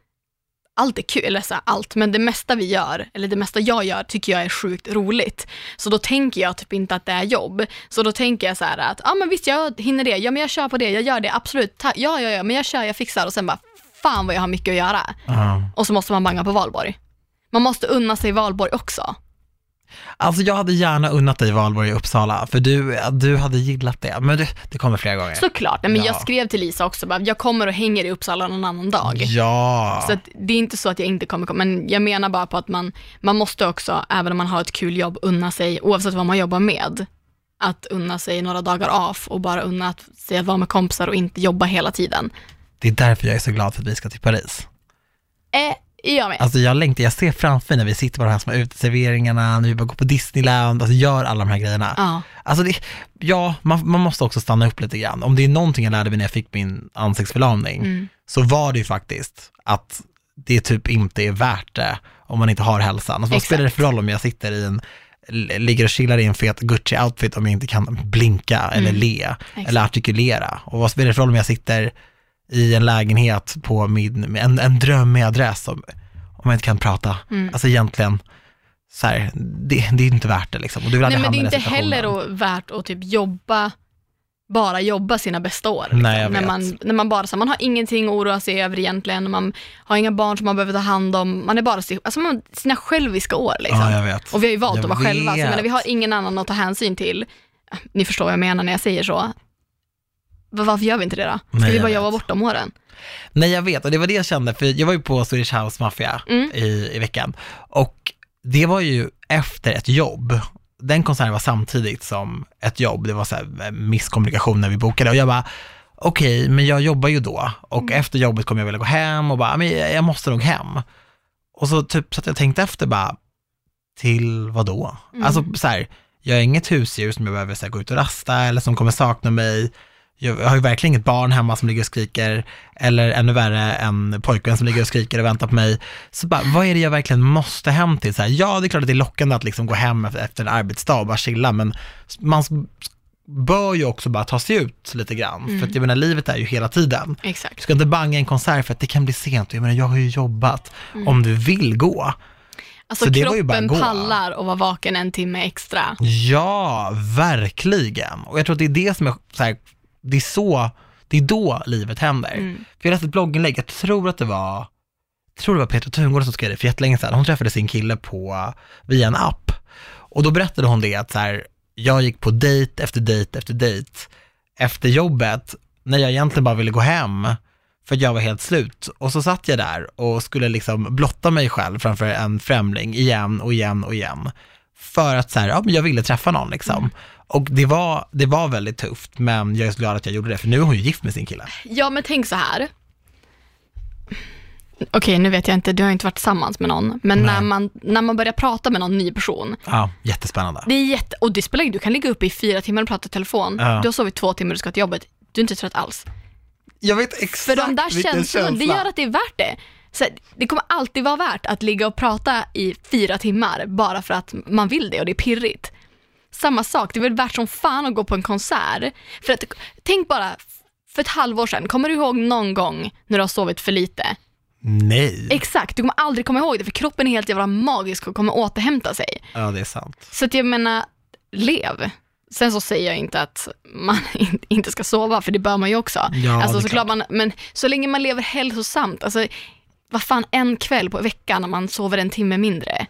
allt är kul, eller så allt, men det mesta vi gör, eller det mesta jag gör, tycker jag är sjukt roligt. Så då tänker jag typ inte att det är jobb. Så då tänker jag så här att, ja men visst jag hinner det, ja men jag kör på det, jag gör det, absolut, ta- ja ja ja, men jag kör, jag fixar och sen bara, fan vad jag har mycket att göra. Ja. Och så måste man banga på valborg. Man måste unna sig valborg också. Alltså jag hade gärna unnat dig Valborg i Uppsala, för du, du hade gillat det. Men du, det kommer flera gånger. Såklart, Nej, men Ja. jag skrev till Lisa också, bara, jag kommer och hänger i Uppsala någon annan dag. Ja. Så det är inte så att jag inte kommer komma, men jag menar bara på att man, man måste också, även om man har ett kul jobb, unna sig, oavsett vad man jobbar med, att unna sig några dagar av och bara unna att se att vara med kompisar och inte jobba hela tiden. Det är därför jag är så glad för att vi ska till Paris. Eh, jag med. Alltså jag längtar, jag ser framför mig när vi sitter på de här små uteserveringarna, när vi bara går på Disneyland, alltså gör alla de här grejerna. Ja, Alltså det, ja, man, man måste också stanna upp lite grann. Om det är någonting jag lärde mig när jag fick min ansiktsförlamning, mm. så var det ju faktiskt att det typ inte är värt det om man inte har hälsan. Alltså vad spelar det för roll om jag sitter i en, ligger och chillar i en fet Gucci-outfit om jag inte kan blinka eller Mm. le Exakt. eller artikulera? Och vad spelar det för roll om jag sitter i en lägenhet på min, en, en drömmig adress om, om jag inte kan prata? Mm. Alltså egentligen, så här, det, det är inte värt det liksom. Och du vill Nej men det är inte heller värt att typ jobba, bara jobba sina bästa år. Liksom. Nej, jag när, vet. man, när man bara, så här, man har ingenting att oroa sig över egentligen, man har inga barn som man behöver ta hand om, man är bara alltså man, sina själviska år. Liksom. Ja, jag vet. Och vi har ju valt Jag att vara själva, så jag menar, vi vet. har ingen annan att ta hänsyn till. Ni förstår vad jag menar när jag säger så. Va- Varför gör vi inte det då? Ska Nej, vi bara jobba bort de åren? Nej jag vet och det var det jag kände, för jag var ju på Swedish House Mafia Mm. i, i veckan och det var ju efter ett jobb den konserten var samtidigt som ett jobb, det var så här misskommunikation när vi bokade och jag bara, okej, men jag jobbar ju då och efter jobbet kommer jag vilja gå hem och bara, men jag jag måste nog hem. Och så typ så att jag tänkte efter bara, till vad då? Mm. Alltså så här, jag är inget husdjur som jag behöver så här, gå ut och rasta eller som kommer sakna mig. Jag har ju verkligen inget barn hemma som ligger och skriker, eller ännu värre en pojkvän som ligger och skriker och väntar på mig. Så bara, vad är det jag verkligen måste hem till? Så här, ja, det är klart att det är lockande att liksom gå hem efter, en arbetsdag och bara chilla, men man bör ju också bara ta sig ut lite grann, för att jag menar, livet är ju hela tiden. Du Exakt. ska inte banga en konsert för att det kan bli sent, jag menar, jag har ju jobbat. Mm. Om du vill gå, Alltså Så kroppen pallar och vara vaken en timme extra. Ja, verkligen. Och jag tror att det är det som är så här, det är så, det är då livet händer. Mm. För jag läste ett blogginlägg, jag tror att det var, tror det var Petra Tungård som skrev det för jättelänge sedan. Hon träffade sin kille på, via en app. Och då berättade hon det att så här, jag gick på dejt efter dejt efter dejt efter jobbet, när jag egentligen bara ville gå hem, för jag var helt slut. Och så satt jag där och skulle liksom blotta mig själv framför en främling igen och igen och igen. För att så här, ja, men jag ville träffa någon liksom. Och det var, det var väldigt tufft, men jag är så glad att jag gjorde det, för nu är hon ju gift med sin kille. Ja, men tänk så här. Okej, nu vet jag inte, du har inte varit tillsammans med någon, men Nej. när man, när man börjar prata med någon ny person, Ja, jättespännande. det är jätte, och det spelar du kan ligga uppe i fyra timmar och prata i telefon, Ja. du har sovit två timmar och du ska till jobbet, du är inte trött alls. Jag vet exakt För de där känslorna, det känsla. gör att det är värt det. Så det kommer alltid vara värt att ligga och prata i fyra timmar bara för att man vill det och det är pirrigt. Samma sak, det är väl värt som fan att gå på en konsert. För att, tänk bara, för ett halvår sedan, kommer du ihåg någon gång när du har sovit för lite? Nej. Exakt, du kommer aldrig komma ihåg det för kroppen är helt jävla magisk och kommer återhämta sig. Ja, det är sant. Så att jag menar, lev. Sen så säger jag inte att man in- inte ska sova, för det bör man ju också. Ja, alltså såklart man, men så länge man lever hälsosamt, alltså vad fan en kväll på veckan när man sover en timme mindre.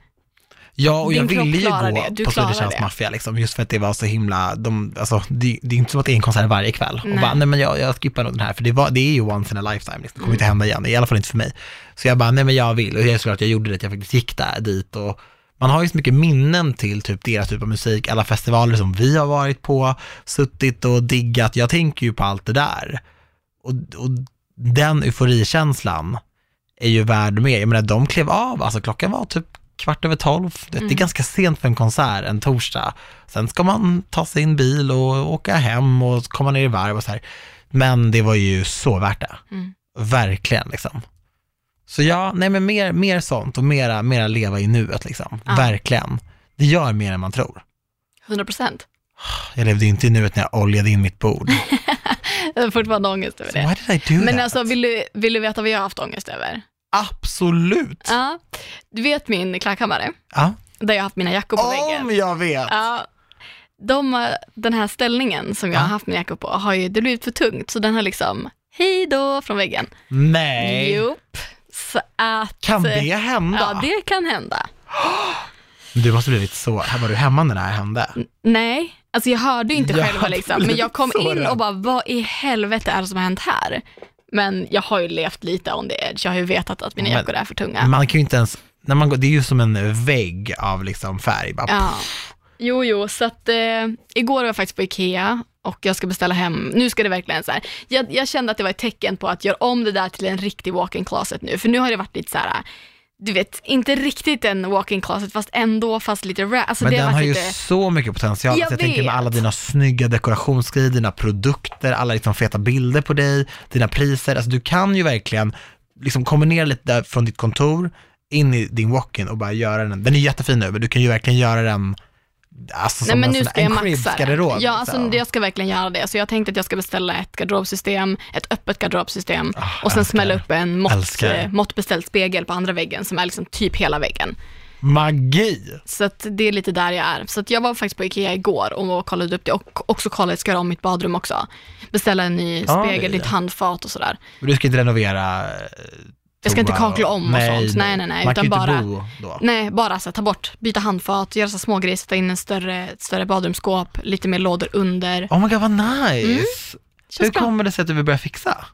Ja, och Din jag ville ju gå på Swedish. Mafia, liksom, just för att det var så himla, de, alltså, det, det är inte som att det är en konsert varje kväll. Och Nej. bara, nej men jag, jag skippar nog den här, för det, var, det är ju once in a lifetime, liksom. det kommer inte hända igen, i alla fall inte för mig. Så jag bara, nej men jag vill, och det är såklart att jag gjorde det, att jag faktiskt gick där dit och man har ju så mycket minnen till typ deras typ av musik, alla festivaler som vi har varit på, suttit och diggat, jag tänker ju på allt det där. Och, och den euforikänslan är ju värd mer. Jag menar, de klev av, alltså klockan var typ kvart över tolv. Det är ganska sent för en konsert en torsdag. Sen ska man ta sin bil och åka hem och komma ner i varv och så här. Men det var ju så värt det. Mm. Verkligen liksom. Så ja, nej men mer, mer sånt och mera, mera leva i nuet liksom. Ja. Verkligen. Det gör mer än man tror. 100 procent. Jag levde inte i nuet när jag oljade in mitt bord. Jag har fortfarande ångest över So det. why did I do Men that? alltså, vill du, vill du veta vad jag har haft ångest över? Absolut. Ja, du vet min klackkammare, Ja. där jag har haft mina jackor på väggen. Om jag vet. Ja, de, den här ställningen som jag har haft mina jackor på har ju, det blivit för tungt så den har liksom, hej då från väggen. Nej. Jopp. Så att, Kan det hända? Ja, det kan hända. Du måste blivit så, var du hemma när det här hände? Nej, alltså jag hörde ju inte Jag själva liksom, men jag kom in och bara, vad i helvete är det som har hänt här? Men jag har ju levt lite on the edge, jag har ju vetat att mina jackor är för tunga. Man kan ju inte ens, när man går, det är ju som en vägg av liksom färg. Bara, Ja. Jo, jo, så att eh, igår var jag faktiskt på Ikea och jag ska beställa hem, nu ska det verkligen så här. Jag, jag kände att det var ett tecken på att göra om det där till en riktig walk-in closet nu, för nu har det varit lite så här, du vet, inte riktigt en walk-in closet fast ändå, fast lite rap. Alltså Men det den varit har ju lite, så mycket potential. Jag så jag tänker med alla dina snygga dekorationsgrejer, dina produkter, alla liksom feta bilder på dig, dina priser. Alltså du kan ju verkligen liksom kombinera lite där från ditt kontor in i din walk-in och bara göra den. Den är jättefin nu, men du kan ju verkligen göra den alltså, Nej som men en, nu ska jag maxa det. cribs-garderob. Ja, alltså liksom. jag ska verkligen göra det. Så jag tänkte att jag ska beställa ett garderobsystem, ett öppet garderobsystem Ah, och sen älskar. smälla upp en mått, måttbeställd spegel på andra väggen som är liksom typ hela väggen. Magi! Så att det är lite där jag är. Så att jag var faktiskt på Ikea igår och kollade upp det och också kollade, ska göra om mitt badrum också. Beställa en ny Ja, spegel, nytt handfat och sådär. Men du ska inte renovera eh, Jag ska inte kakla om och sånt. Nej, nej, nej, Man utan kan bara- bo då. Nej, bara så här, ta bort, byta handfat, göra så små grejer, sätta in en större, ett större badrumsskåp, lite mer lådor under. Oh my god vad nice! Hur Mm. Känns bra. kommer det sig att du vill börja fixa?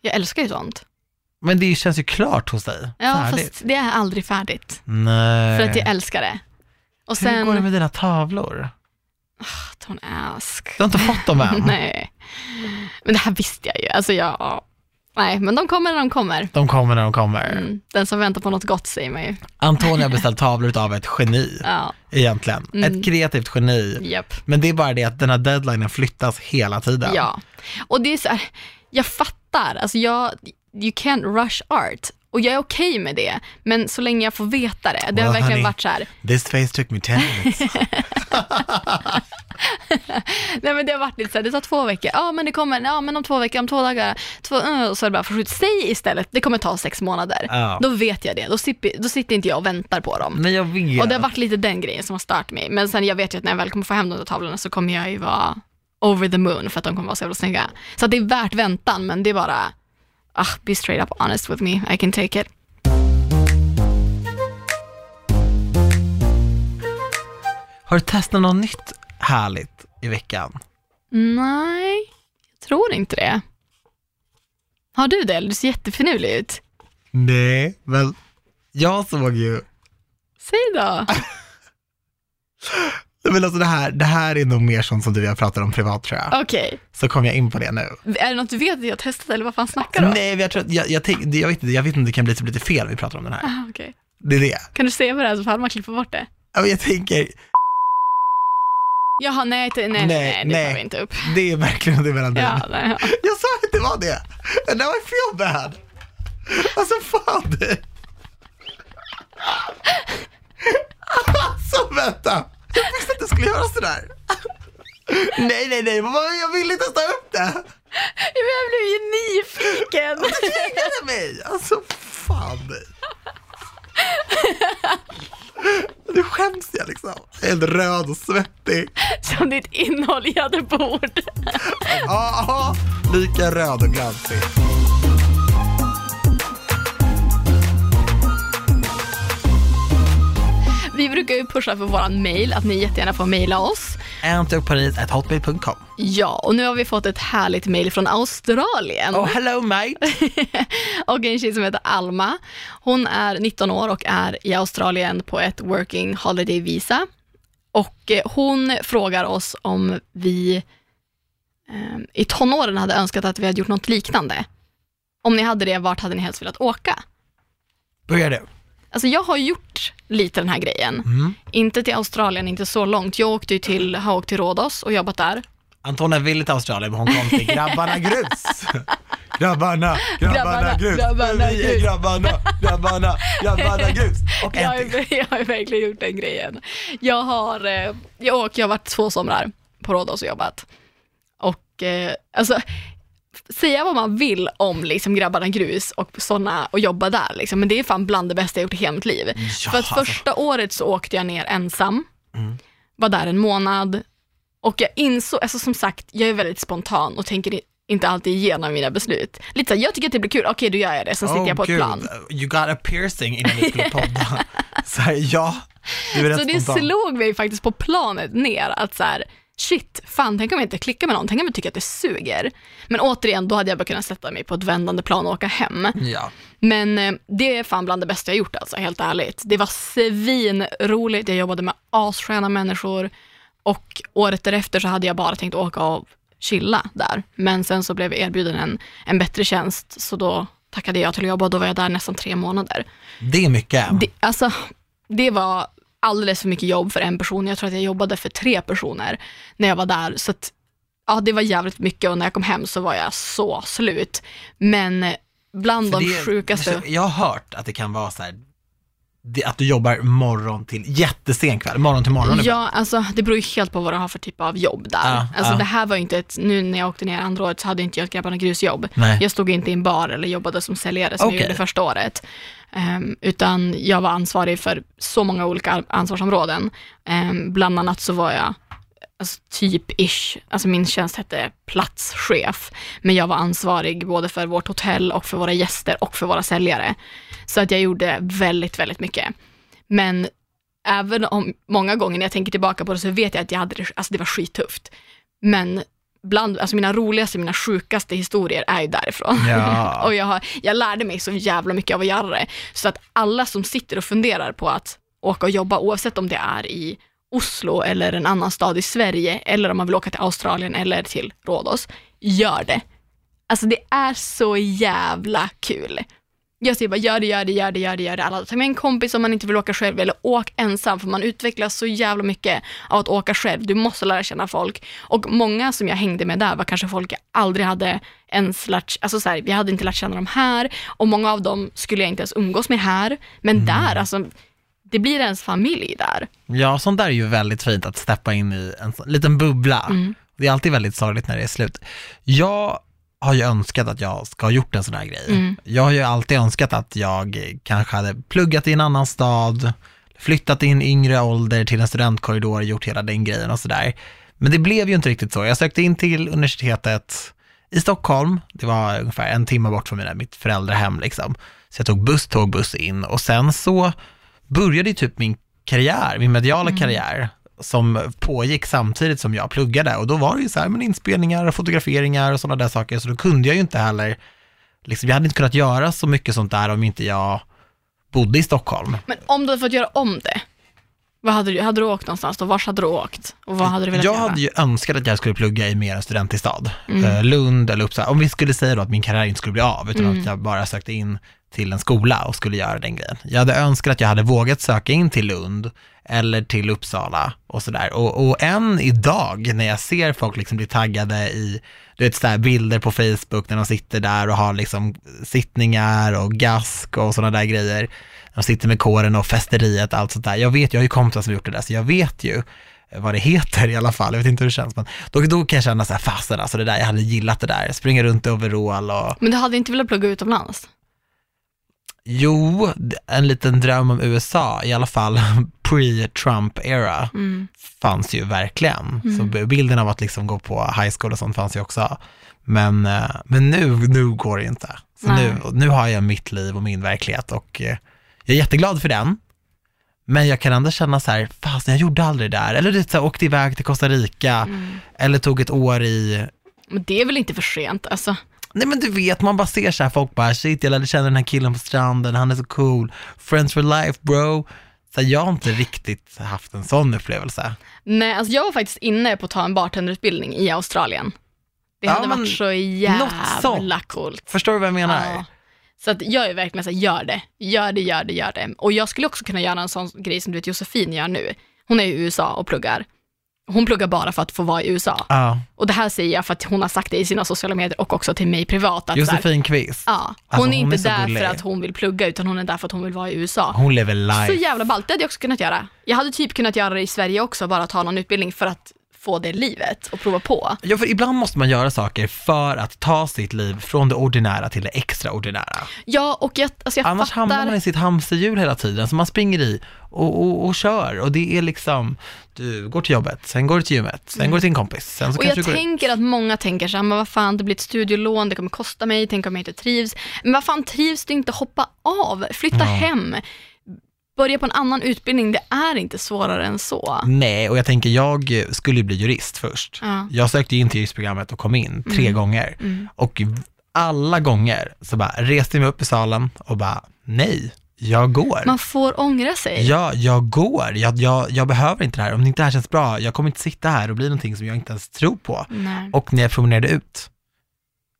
Jag älskar ju sånt. Men det känns ju klart hos dig. Ja, Färdigt. fast det är aldrig färdigt. Nej. För att jag älskar det. Och Hur går det sen, med dina tavlor? don't ask. Du har inte fått dem än? Nej. Men det här visste jag ju. Alltså jag, nej, men de kommer när de kommer. De kommer när de kommer. Mm. Den som väntar på något gott säger man ju. Antonija har beställt tavlor av ett geni, Ja, egentligen. Mm. Ett kreativt geni. japp. Men det är bara det att den här deadlinen flyttas hela tiden. Ja. Och det är så här, jag fattar, alltså jag, you can't rush art. Och jag är okej med det, men så länge jag får veta det. Det har Well, verkligen honey. varit så här, This face took me 10 minutes. nej men det har varit lite så här, det tar två veckor, ja men det kommer, ja men om två veckor, om två dagar, två, och så är det bara förskjutet. Säg istället, det kommer ta sex månader. Ja. Då vet jag det, då, sitter, då sitter inte jag och väntar på dem. Nej, jag vet. Och det har varit lite den grejen som har stört mig. Men sen jag vet ju att när jag väl kommer få hem de där tavlorna så kommer jag ju vara over the moon för att de kommer vara så jävla snygga. Så att det är värt väntan, men det är bara, ah, be straight up honest with me, I can take it. Har du testat något nytt härligt i veckan? Nej, jag tror inte det. Har du det? Du ser jättefinurlig ut. Nej, men jag såg ju, Säg då. men alltså det här, det här är nog mer sånt som du och jag pratar om privat tror jag. Okej, Så kom jag in på det nu. är det något du vet att jag har testat eller vad fan snackar du om? Nej, jag tror jag, jag, tänk, jag, vet inte, jag vet inte om det kan bli typ lite fel vi pratar om den här. Ah, okej. Det är det. Kan du säga vad det är så får man klippa bort det? Ja, men Jag tänker, Jaha, nej, nej, nej, nej, det tar vi inte upp. det är verkligen det mellan Ja, nej, ja. Jag sa att det var det. And now I feel bad. Alltså fan. det- Alltså vänta. Jag visste att det skulle göra sådär. Nej, nej, nej, vad- jag ville inte ta upp det. Jag blev ju nyfiken. Du tvingade mig. Alltså fan. Nu skäms jag liksom. Jag är helt röd och svettig. Som ditt innehållande bord. Ja, ja, lika röd och glansig. Vi brukar ju pusha för våran mail, att ni jättegärna får mejla oss. Antoparis.hotmail.com Ja, och nu har vi fått ett härligt mail från Australien. Oh, hello mate. och en tjej som heter Alma. Hon är 19 år och är i Australien på ett working holiday visa. Och eh, hon frågar oss om vi eh, i tonåren hade önskat att vi hade gjort något liknande. Om ni hade det, vart hade ni helst velat åka? Börjar du. Alltså jag har gjort lite den här grejen. Mm. Inte till Australien, inte så långt. Jag åkte ju till, har åkt till Rhodos och jobbat där. Antonia ville till Australien men hon kom till Grabbarna Grus. Grabbarna, grabbarna Grabbarna, grus. grabbarna Vi är grus. grabbarna, grabbarna, grabbarna grus. Och Jag har, jag har verkligen gjort den grejen. Jag har, eh, jag, åkt, jag har varit två somrar på Rhodos och jobbat. Och eh, alltså, säga vad man vill om liksom grabbarna grus och sådana och jobba där liksom, men det är fan bland det bästa jag gjort i hela mitt liv. Ja, För att alltså. första året så åkte jag ner ensam, Mm. var där en månad och jag insåg, alltså som sagt, jag är väldigt spontan och tänker inte alltid igenom mina beslut. Lite så här, jag tycker att det blir kul, okej då gör jag det, sen sitter Oh, jag på ett gud. plan. You got a piercing innan vi skulle podda. Så här, ja, du är rätt Så det spontan. slog mig faktiskt på planet ner att så här, shit, fan tänk om jag inte klickar med någon, tänk om jag tycker att det suger. Men återigen, då hade jag bara kunnat sätta mig på ett vändande plan och åka hem. Ja. Men eh, det är fan bland det bästa jag gjort alltså, helt ärligt. Det var svinroligt, jag jobbade med assköna människor och året därefter så hade jag bara tänkt åka och chilla där. Men sen så blev jag erbjuden en, en bättre tjänst, så då tackade jag till att jobba och då var jag där nästan tre månader. Det är mycket. Det, alltså, det var alldeles för mycket jobb för en person. Jag tror att jag jobbade för tre personer när jag var där. Så att, ja, det var jävligt mycket och när jag kom hem så var jag så slut. Men bland För de det- sjukaste... Jag har hört att det kan vara så här, att du jobbar morgon till jättesen kväll, morgon till morgon. Ja, alltså det beror ju helt på vad du har för typ av jobb där. Ja, alltså ja. det här var ju inte ett, nu när jag åkte ner andra året så hade inte jag ett Grabbarna Grus-jobb. Nej. Jag stod inte i en bar eller jobbade som säljare som Okej. jag gjorde första året. Ehm, utan jag var ansvarig för så många olika ansvarsområden. Ehm, bland annat så var jag alltså, typ-ish, alltså min tjänst hette platschef, men jag var ansvarig både för vårt hotell och för våra gäster och för våra säljare. Så att jag gjorde väldigt, väldigt mycket. Men även om många gånger när jag tänker tillbaka på det så vet jag att jag hade det, alltså det var skittufft. Men bland, alltså mina roligaste, mina sjukaste historier är ju därifrån. Ja. och jag, har, jag lärde mig så jävla mycket av att göra det. Så att alla som sitter och funderar på att åka och jobba, oavsett om det är i Oslo eller en annan stad i Sverige, eller om man vill åka till Australien eller till Rhodos, gör det. Alltså det är så jävla kul. Jag säger bara gör det, gör det, gör det, gör det, gör det. Alla, ta med en kompis om man inte vill åka själv eller åk ensam för man utvecklas så jävla mycket av att åka själv. Du måste lära känna folk. Och många som jag hängde med där var kanske folk jag aldrig hade ens lärt, alltså så här, vi hade inte lärt känna dem här och många av dem skulle jag inte ens umgås med här. Men Mm. där, alltså det blir ens familj där. Ja, sånt där är ju väldigt fint att steppa in i en liten bubbla. Mm. Det är alltid väldigt sorgligt när det är slut. Jag har ju önskat att jag ska ha gjort en sån här grej. Mm. Jag har ju alltid önskat att jag kanske hade pluggat i en annan stad, flyttat i en yngre ålder till en studentkorridor, gjort hela den grejen och sådär. Men det blev ju inte riktigt så. Jag sökte in till universitetet i Stockholm, det var ungefär en timme bort från mina, mitt föräldrahem liksom. Så jag tog buss, tåg, buss in och sen så började ju typ min karriär, min mediala karriär, som pågick samtidigt som jag pluggade och då var det ju så här, men inspelningar och fotograferingar och sådana där saker, så då kunde jag ju inte heller, liksom, jag hade inte kunnat göra så mycket sånt där om inte jag bodde i Stockholm. Men om du hade fått göra om det, vad hade du, hade du åkt någonstans då? Vart hade du åkt? Och vad hade du velat Jag göra? hade ju önskat att jag skulle plugga i mer en studentig stad. Mm. Eh, Lund eller Uppsala. Om vi skulle säga då att min karriär inte skulle bli av, utan Mm. att jag bara sökte in till en skola och skulle göra den grejen. Jag hade önskat att jag hade vågat söka in till Lund eller till Uppsala och sådär. Och, och än idag när jag ser folk liksom bli taggade i, du vet så bilder på Facebook när de sitter där och har liksom sittningar och gask och sådana där grejer. De sitter med kåren och festeriet, allt sånt där. Jag vet, jag har ju kompisar som har gjort det där, så jag vet ju vad det heter i alla fall. Jag vet inte hur det känns, men då, då kan jag känna så här, fasen alltså det där, jag hade gillat det där. Springa runt i overall och, Men du hade inte velat plugga utomlands? Jo, en liten dröm om USA, i alla fall pre-Trump-era, Mm. fanns ju verkligen. Så b- bilden av att liksom gå på high school och sånt fanns ju också. Men, eh, men nu, nu går det inte. Så Nej. nu, nu har jag mitt liv och min verklighet och eh, jag är jätteglad för den. Men jag kan ändå känna så här, fast jag gjorde aldrig det där. Eller du så här, åkte iväg till Costa Rica, Mm. eller tog ett år i, Men det är väl inte för sent? Alltså, nej men du vet, man bara ser så här, folk bara, shit jag lärde känna den här killen på stranden, han är så cool, friends for life bro. Så jag har inte riktigt haft en sån upplevelse. nej, alltså jag var faktiskt inne på att ta en bartenderutbildning i Australien. Det Ja, hade men varit så jävla coolt. Förstår du vad jag menar? Ja. Så att jag är verkligen så här, gör det, gör det, gör det, gör det. Och jag skulle också kunna göra en sån grej som du vet Josefin gör nu. Hon är i USA och pluggar. Hon pluggar bara för att få vara i USA. Ja, Och det här säger jag för att hon har sagt det i sina sociala medier och också till mig privat. Att Josefin Kvist. ja, hon Alltså, är hon inte är så där gullig. för att hon vill plugga utan hon är där för att hon vill vara i USA. Hon lever life. Så jävla ballt, det hade jag också kunnat göra. Jag hade typ kunnat göra det i Sverige också, bara ta någon utbildning för att få det livet och prova på. Ja, för ibland måste man göra saker för att ta sitt liv från det ordinära till det extraordinära. Ja, och jag, alltså jag Annars hamnar fattar. man i sitt hamsterhjul hela tiden, så man springer i och, och, och kör. Och det är liksom, du går till jobbet, sen går du till gymmet, sen går du till en kompis, sen så Och jag går ut. tänker att många tänker så här, men vad fan, det blir ett studielån, det kommer kosta mig, tänk om jag inte trivs. Men vad fan, trivs du inte, hoppa av, flytta Ja. hem, börja på en annan utbildning, det är inte svårare än så. Nej, och jag tänker, jag skulle bli jurist först. Ja. Jag sökte in till juristprogrammet och kom in tre Mm. gånger. Mm. Och alla gånger så bara reste jag mig upp i salen och bara, nej, jag går. Man får ångra sig. Ja, jag går. Jag, jag, jag behöver inte det här. Om det inte här känns bra, jag kommer inte sitta här och bli någonting som jag inte ens tror på. Nej. Och när jag promenerade ut,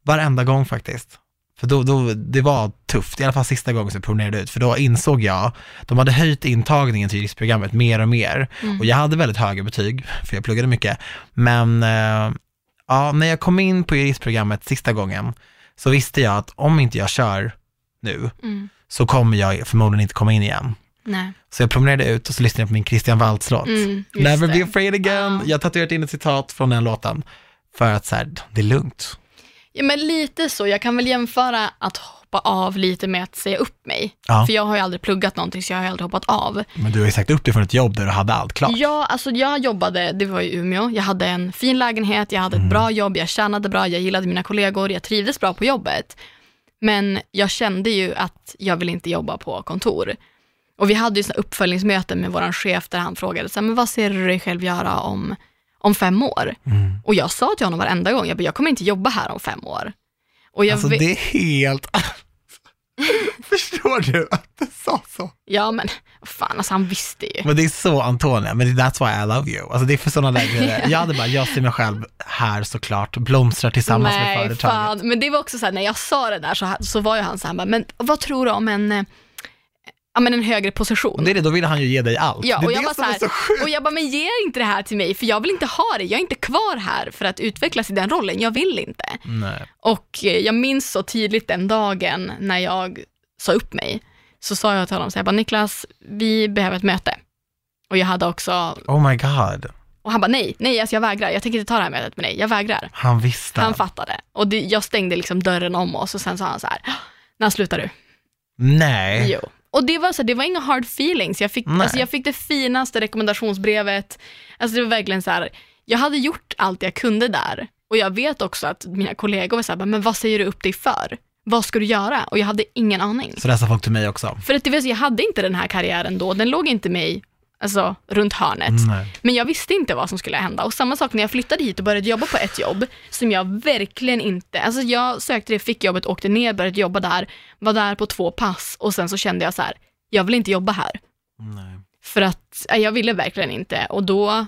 varenda gång faktiskt. För då, då, det var tufft, i alla fall sista gången som jag promenerade ut, för då insåg jag, de hade höjt intagningen till juristprogrammet mer och mer. Mm. Och jag hade väldigt höga betyg, för jag pluggade mycket. Men eh, ja, när jag kom in på juristprogrammet sista gången, så visste jag att om inte jag kör nu, Mm. så kommer jag förmodligen inte komma in igen. Nej. Så jag promenerade ut och så lyssnade jag på min Christian Waltz-låt. Mm, Never det. be afraid again. Ja. Jag har tatuerat in ett citat från den låten. För att så här, det är lugnt. Ja, men lite så. Jag kan väl jämföra att hoppa av lite med att säga upp mig. Ja. För jag har ju aldrig pluggat någonting, så jag har ju aldrig hoppat av. Men du har ju sagt upp dig från ett jobb där du hade allt klart. Ja, alltså jag jobbade, det var i Umeå, jag hade en fin lägenhet, jag hade ett bra jobb, jag tjänade bra, jag gillade mina kollegor, jag trivdes bra på jobbet. Men jag kände ju att jag vill inte jobba på kontor. Och vi hade ju såna uppföljningsmöten med vår chef där han frågade, så här, men vad ser du dig själv göra om, om fem år? Mm. Och jag sa till honom varenda gång, jag, jag kommer inte jobba här om fem år. Och jag Alltså det är helt... Förstår du att du sa så? Ja, men Fan, alltså han visste ju. Men det är så Antonia, men that's why I love you. Alltså det är för sådana där grejer. Jag hade bara, jag ser mig själv här såklart, blomstrar tillsammans med Nej, företaget. fan. Men det var också så här, när jag sa det där så, så var ju han så här, bara, men vad tror du om en, eh, ja, men en högre position? Det är det, då vill han ju ge dig allt. Ja, det är och jag, det bara så är här, så och jag bara, men ge inte det här till mig, för jag vill inte ha det. Jag är inte kvar här för att utvecklas i den rollen. Jag vill inte. Nej. Och eh, jag minns så tydligt den dagen när jag sa upp mig, så sa jag till honom så här, bara, Niklas, vi behöver ett möte. Och jag hade också, Oh my god, och han bara, nej, nej, alltså jag vägrar. Jag tänker inte ta det här mötet med dig. Jag vägrar. han visste. Han fattade. Och det, jag stängde liksom dörren om oss och sen sa han så här, när slutar du? Nej. Jo. Och det var, så, det var inga hard feelings. Jag fick, Nej. alltså, jag fick det finaste rekommendationsbrevet. Alltså, det var verkligen så här, jag hade gjort allt jag kunde där. Och jag vet också att mina kollegor var så här, men vad säger du upp dig för? Vad ska du göra? Och jag hade ingen aning. Så där sa folk till mig också. För att det jag hade inte den här karriären då, den låg inte mig alltså, runt hörnet. Nej. Men jag visste inte vad som skulle hända. Och samma sak när jag flyttade hit och började jobba på ett jobb som jag verkligen inte, alltså jag sökte det, fick jobbet, åkte ner, började jobba där, var där på två pass och sen så kände jag så här, jag vill inte jobba här. Nej. För att nej, jag ville verkligen inte och då,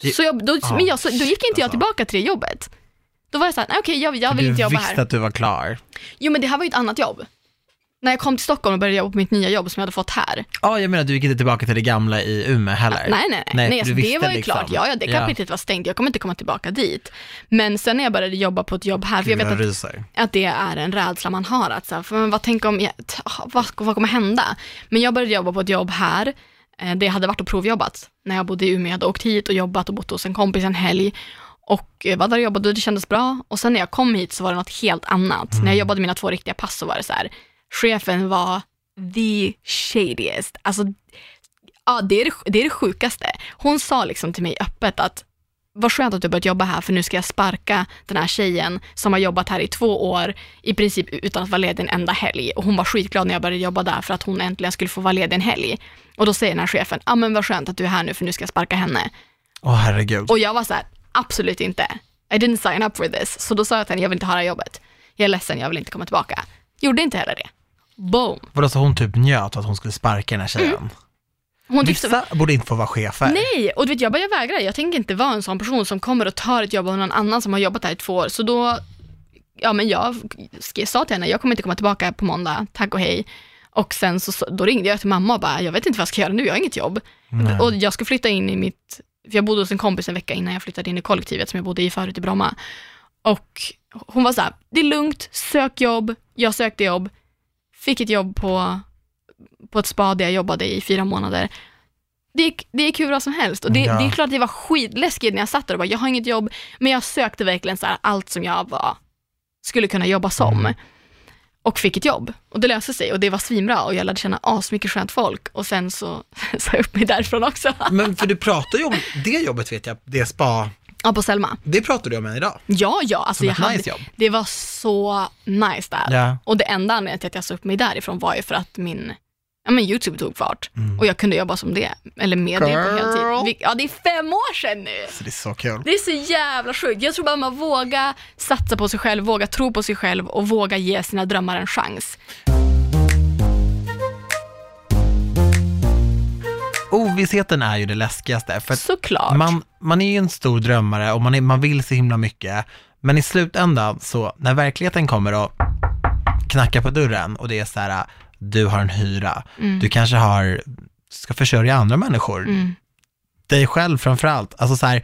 Det- så jag, då, Ja, men jag, så, då gick inte jag alltså. tillbaka till det jobbet. Då var jag så här, nej okej, jag, jag För vill du inte jobba visste här. att du var klar. Jo men det här var ju ett annat jobb. När jag kom till Stockholm och började jobba på mitt nya jobb som jag hade fått här. Ja, jag menar du gick inte tillbaka till det gamla i Umeå heller. Nej, nej, nej. Nej, nej alltså, det var ju liksom. klart. Ja, ja, det Ja. kapitlet var stängt. Jag kommer inte komma tillbaka dit. Men sen när jag började jobba på ett jobb här, för jag vet att, att det är en rädsla man har. Att, så här, för, men vad tänk om, jag, ah, vad, vad kommer hända? Men jag började jobba på ett jobb här, eh, det hade varit och provjobbat. När jag bodde i Umeå, jag hade åkt hit och jobbat och bott hos en kompis en helg. Och eh, var där och jobbade och det kändes bra. Och sen när jag kom hit så var det något helt annat. När jag jobbade mina två riktiga pass så var det så här, chefen var the shadiest. Alltså, ja, det är det, det är det sjukaste. Hon sa liksom till mig öppet att vad skönt att du har börjat jobba här för nu ska jag sparka den här tjejen som har jobbat här i två år i princip utan att vara ledig en enda helg. Och hon var skitglad när jag började jobba där för att hon äntligen skulle få vara ledig en helg. Och då säger den här chefen, ja ah, men vad skönt att du är här nu för nu ska jag sparka henne. Åh herregud. Och jag var så här, absolut inte. I didn't sign up for this. Så då sa jag till henne, jag vill inte ha det här jobbet. Jag är ledsen, jag vill inte komma tillbaka. Gjorde inte heller det. Boom. Vadå, så hon typ njöt att hon skulle sparka den här tjejen? Mm. Hon tyckte, Vissa borde inte få vara chefer. Nej, och du vet jag bara, jag vägrar. Jag tänker inte vara en sån person som kommer och tar ett jobb av någon annan som har jobbat här i två år. Så då, ja men jag sa till henne, jag kommer inte komma tillbaka på måndag, tack och hej. Och sen så, så då ringde jag till mamma och bara, jag vet inte vad jag ska göra nu, jag har inget jobb. Nej. Och jag ska flytta in i mitt, för jag bodde hos en kompis en vecka innan jag flyttade in i kollektivet som jag bodde i förut i Bromma. Och hon var så här, det är lugnt, sök jobb. Jag sökte jobb, fick ett jobb på, på ett spa där jag jobbade i fyra månader. Det gick, det gick hur bra som helst och det, Ja. det är klart att det var skitläskigt när jag satt där och bara, jag har inget jobb, men jag sökte verkligen så här, allt som jag var, skulle kunna jobba som. Mm. Och fick ett jobb. Och det löste sig och det var svinbra och jag lärde känna asmycket skönt folk och sen så sa jag upp mig därifrån också. Men för du pratar ju om det jobbet vet jag, det spa, Ja, på Selma. det pratar du om än idag. Ja, ja, alltså Som jag ett hade, nice jobb. det var så nice där. Ja. Och det enda anledningen till att jag sa upp mig därifrån var ju för att min ja, men YouTube tog fart och jag kunde jobba som det, eller med det på Mm. Girl. heltid. Ja, det är fem år sedan nu. Så det är så kul. Det är så jävla sjukt. Jag tror bara man våga satsa på sig själv, våga tro på sig själv och våga ge sina drömmar en chans. Ovissheten är ju det läskigaste, för Såklart. man, man är ju en stor drömmare och man, är, man vill så himla mycket, men i slutändan så, när verkligheten kommer och knackar på dörren och det är så här, du har en hyra, du kanske har, ska försörja andra människor, Mm. dig själv framför allt. Alltså så här,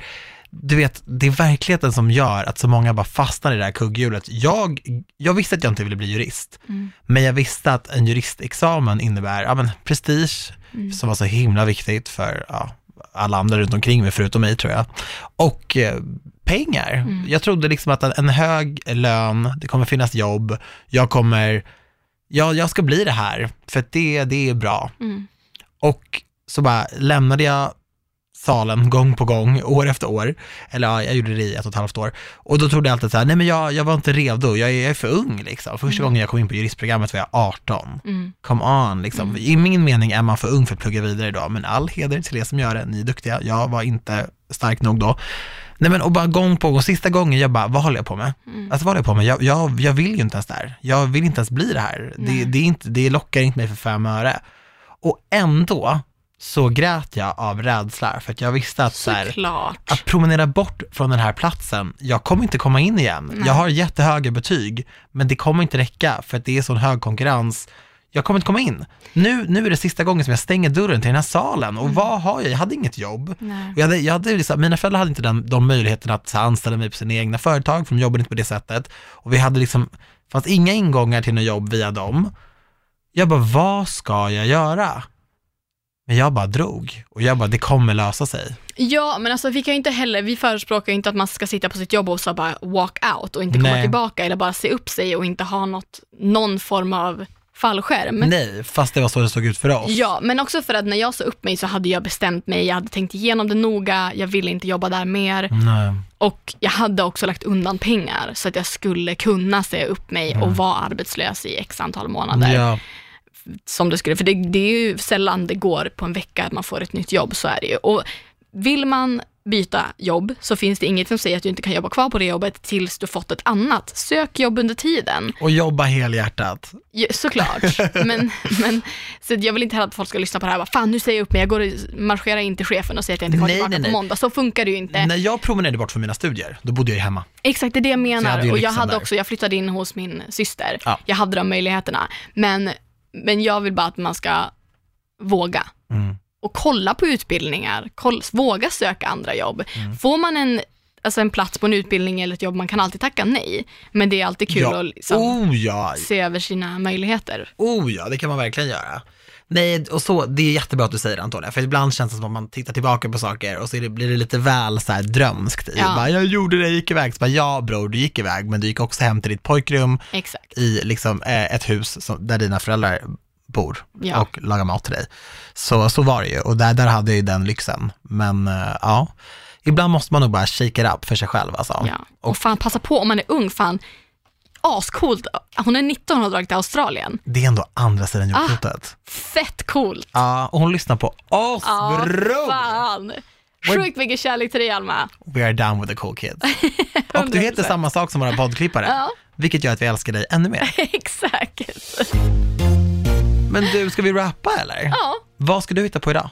du vet, det är verkligheten som gör att så många bara fastnar i det här kugghjulet. Jag, jag visste att jag inte ville bli jurist, men jag visste att en juristexamen innebär ja, men, prestige, som var så himla viktigt för ja, alla andra runt omkring mig, förutom mig tror jag, och eh, pengar. Jag trodde liksom att en, en hög lön, det kommer finnas jobb, jag kommer, ja, jag ska bli det här, för att det, det är bra. Mm. Och så bara lämnade jag salen gång på gång, år efter år. Eller ja, jag gjorde det i ett och ett halvt år. Och då trodde jag alltid så här, nej men jag, jag var inte redo, jag är, jag är för ung liksom. Första gången jag kom in på juristprogrammet var jag 18. Mm. Come on, liksom. I min mening är man för ung för att plugga vidare idag, men all heder till er som gör det, ni är duktiga. Jag var inte stark nog då. Nej men och bara gång på gång, sista gången jag bara, vad håller jag på med? Mm. Alltså vad håller jag på med? Jag, jag, jag vill ju inte ens det här. Jag vill inte ens bli det här. Det, det, är inte, det lockar inte mig för fem öre. Och ändå så grät jag av rädsla för att jag visste att så här, att promenera bort från den här platsen, jag kommer inte komma in igen. Nej. Jag har jättehöga betyg, men det kommer inte räcka för att det är sån hög konkurrens. Jag kommer inte komma in. Nu, nu är det sista gången som jag stänger dörren till den här salen och vad har jag? Jag hade inget jobb. Jag hade, jag hade liksom, mina föräldrar hade inte den, de möjligheterna att anställa mig på sina egna företag, för de jobbade inte på det sättet. Och vi hade liksom, fanns inga ingångar till något jobb via dem. Jag bara, vad ska jag göra? Men jag bara drog och jag bara, det kommer lösa sig. Ja, men alltså vi kan ju inte heller, vi förespråkar ju inte att man ska sitta på sitt jobb och så bara walk out och inte komma Nej. tillbaka eller bara se upp sig och inte ha något, någon form av fallskärm. Nej, fast det var så det såg ut för oss. Ja, men också för att när jag sa upp mig så hade jag bestämt mig, jag hade tänkt igenom det noga, jag ville inte jobba där mer Nej. och jag hade också lagt undan pengar så att jag skulle kunna säga upp mig och vara arbetslös i x antal månader. Mm. Ja, som det skulle, för det, det är ju sällan det går på en vecka att man får ett nytt jobb, så är det ju. Och vill man byta jobb så finns det inget som säger att du inte kan jobba kvar på det jobbet tills du fått ett annat. Sök jobb under tiden. och jobba helhjärtat. Ja, såklart, men, men så jag vill inte heller att folk ska lyssna på det här och bara, fan nu säger jag upp mig, jag går och marscherar in till chefen och säger att jag inte kommer Nej, tillbaka nej, nej. på måndag. Så funkar det ju inte. När jag promenerade bort från mina studier, då bodde jag ju hemma. Exakt, det är det jag Så jag menar. hade ju och jag hade där. också, jag flyttade in hos min syster. Ja. Jag hade de möjligheterna. Men, men jag vill bara att man ska våga. Mm. Och kolla på utbildningar. Koll, våga söka andra jobb. Mm. Får man en, alltså en plats på en utbildning eller ett jobb, man kan alltid tacka nej. Men det är alltid kul ja. att liksom Oh ja, se över sina möjligheter. oh ja, det kan man verkligen göra. Nej, och så, det är jättebra att du säger det Antonija, för ibland känns det som att man tittar tillbaka på saker och så det, blir det lite väl så här drömskt i, Ja. bara, jag gjorde det, jag gick iväg, så bara, ja bror, du gick iväg, men du gick också hem till ditt pojkrum Exakt. i liksom eh, ett hus som, där dina föräldrar bor Ja. och lagar mat till dig. Så, så var det ju, och där, där hade jag ju den lyxen. Men eh, ja, ibland måste man nog bara shake it up för sig själv alltså. Ja. Och fan, passa på om man är ung, fan. Ascoolt. Hon är 19 och har dragit till Australien. Det är ändå andra sidan Ah. jordklotet. Fett coolt. Ja, och hon lyssnar på oss, Ja, bror! fan. Sjukt mycket kärlek till dig, Alma. We are down with the cool kids. Och du heter 100%. samma sak som våra poddklippare, Ja. vilket gör att vi älskar dig ännu mer. Exakt. Men du, ska vi rappa eller? Ja, Vad ska du hitta på idag?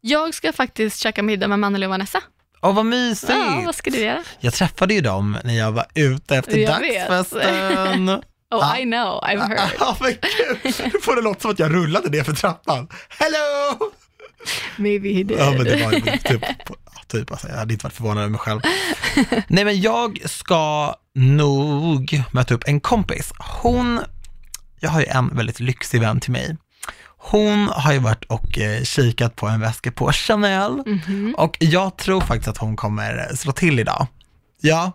jag ska faktiskt käka middag med Maneli och Vanessa. Åh, vad mysigt! Ja, vad ska du göra? Jag träffade ju dem när jag var ute efter Jag dagsfesten. Oh, Ja. I know, I've heard. Ja, men gud, nu får det låta som att jag rullade ner för trappan. Hello! Maybe he did. Ja, men det var typ, ja, typ alltså, jag hade inte varit förvånad över mig själv. Nej, men jag ska nog möta upp en kompis. Hon, jag har ju en väldigt lyxig vän till mig. Hon har ju varit och eh, kikat på en väska på Chanel Mhm. och jag tror faktiskt att hon kommer slå till idag. Ja,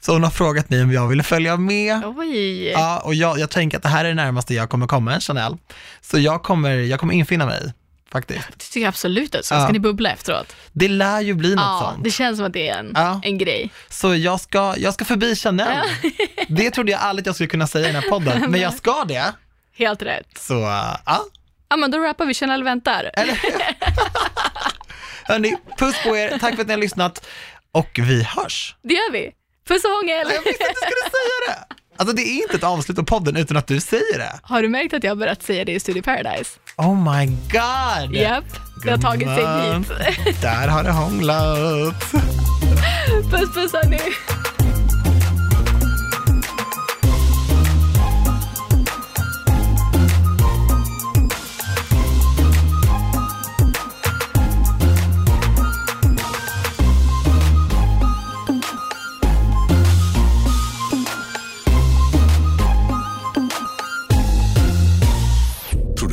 så hon har frågat mig om jag ville följa med. Oj. Ja, och jag, jag tänker att det här är det närmaste jag kommer komma en Chanel. Så jag kommer, jag kommer infinna mig, faktiskt. Det tycker jag absolut att så. Ja. Ska ni bubbla efteråt? Det lär ju bli något Ja, sånt. det känns som att det är en, Ja. en grej. Så jag ska, jag ska förbi Chanel. Det trodde jag aldrig att jag skulle kunna säga i den här podden, men jag ska det. Helt rätt. Så, ja. Ja, men då rappar vi Chanel väntar. Hörni, puss på er, tack för att ni har lyssnat och vi hörs. Det gör vi. Puss och hångel. Jag visste att du skulle säga det. Alltså det är inte ett avslut av podden utan att du säger det. Har du märkt att jag har börjat säga det i Studio Paradise? Oh my god! Japp, det har tagit sig dit. Där har det hånglat. Puss puss hörni.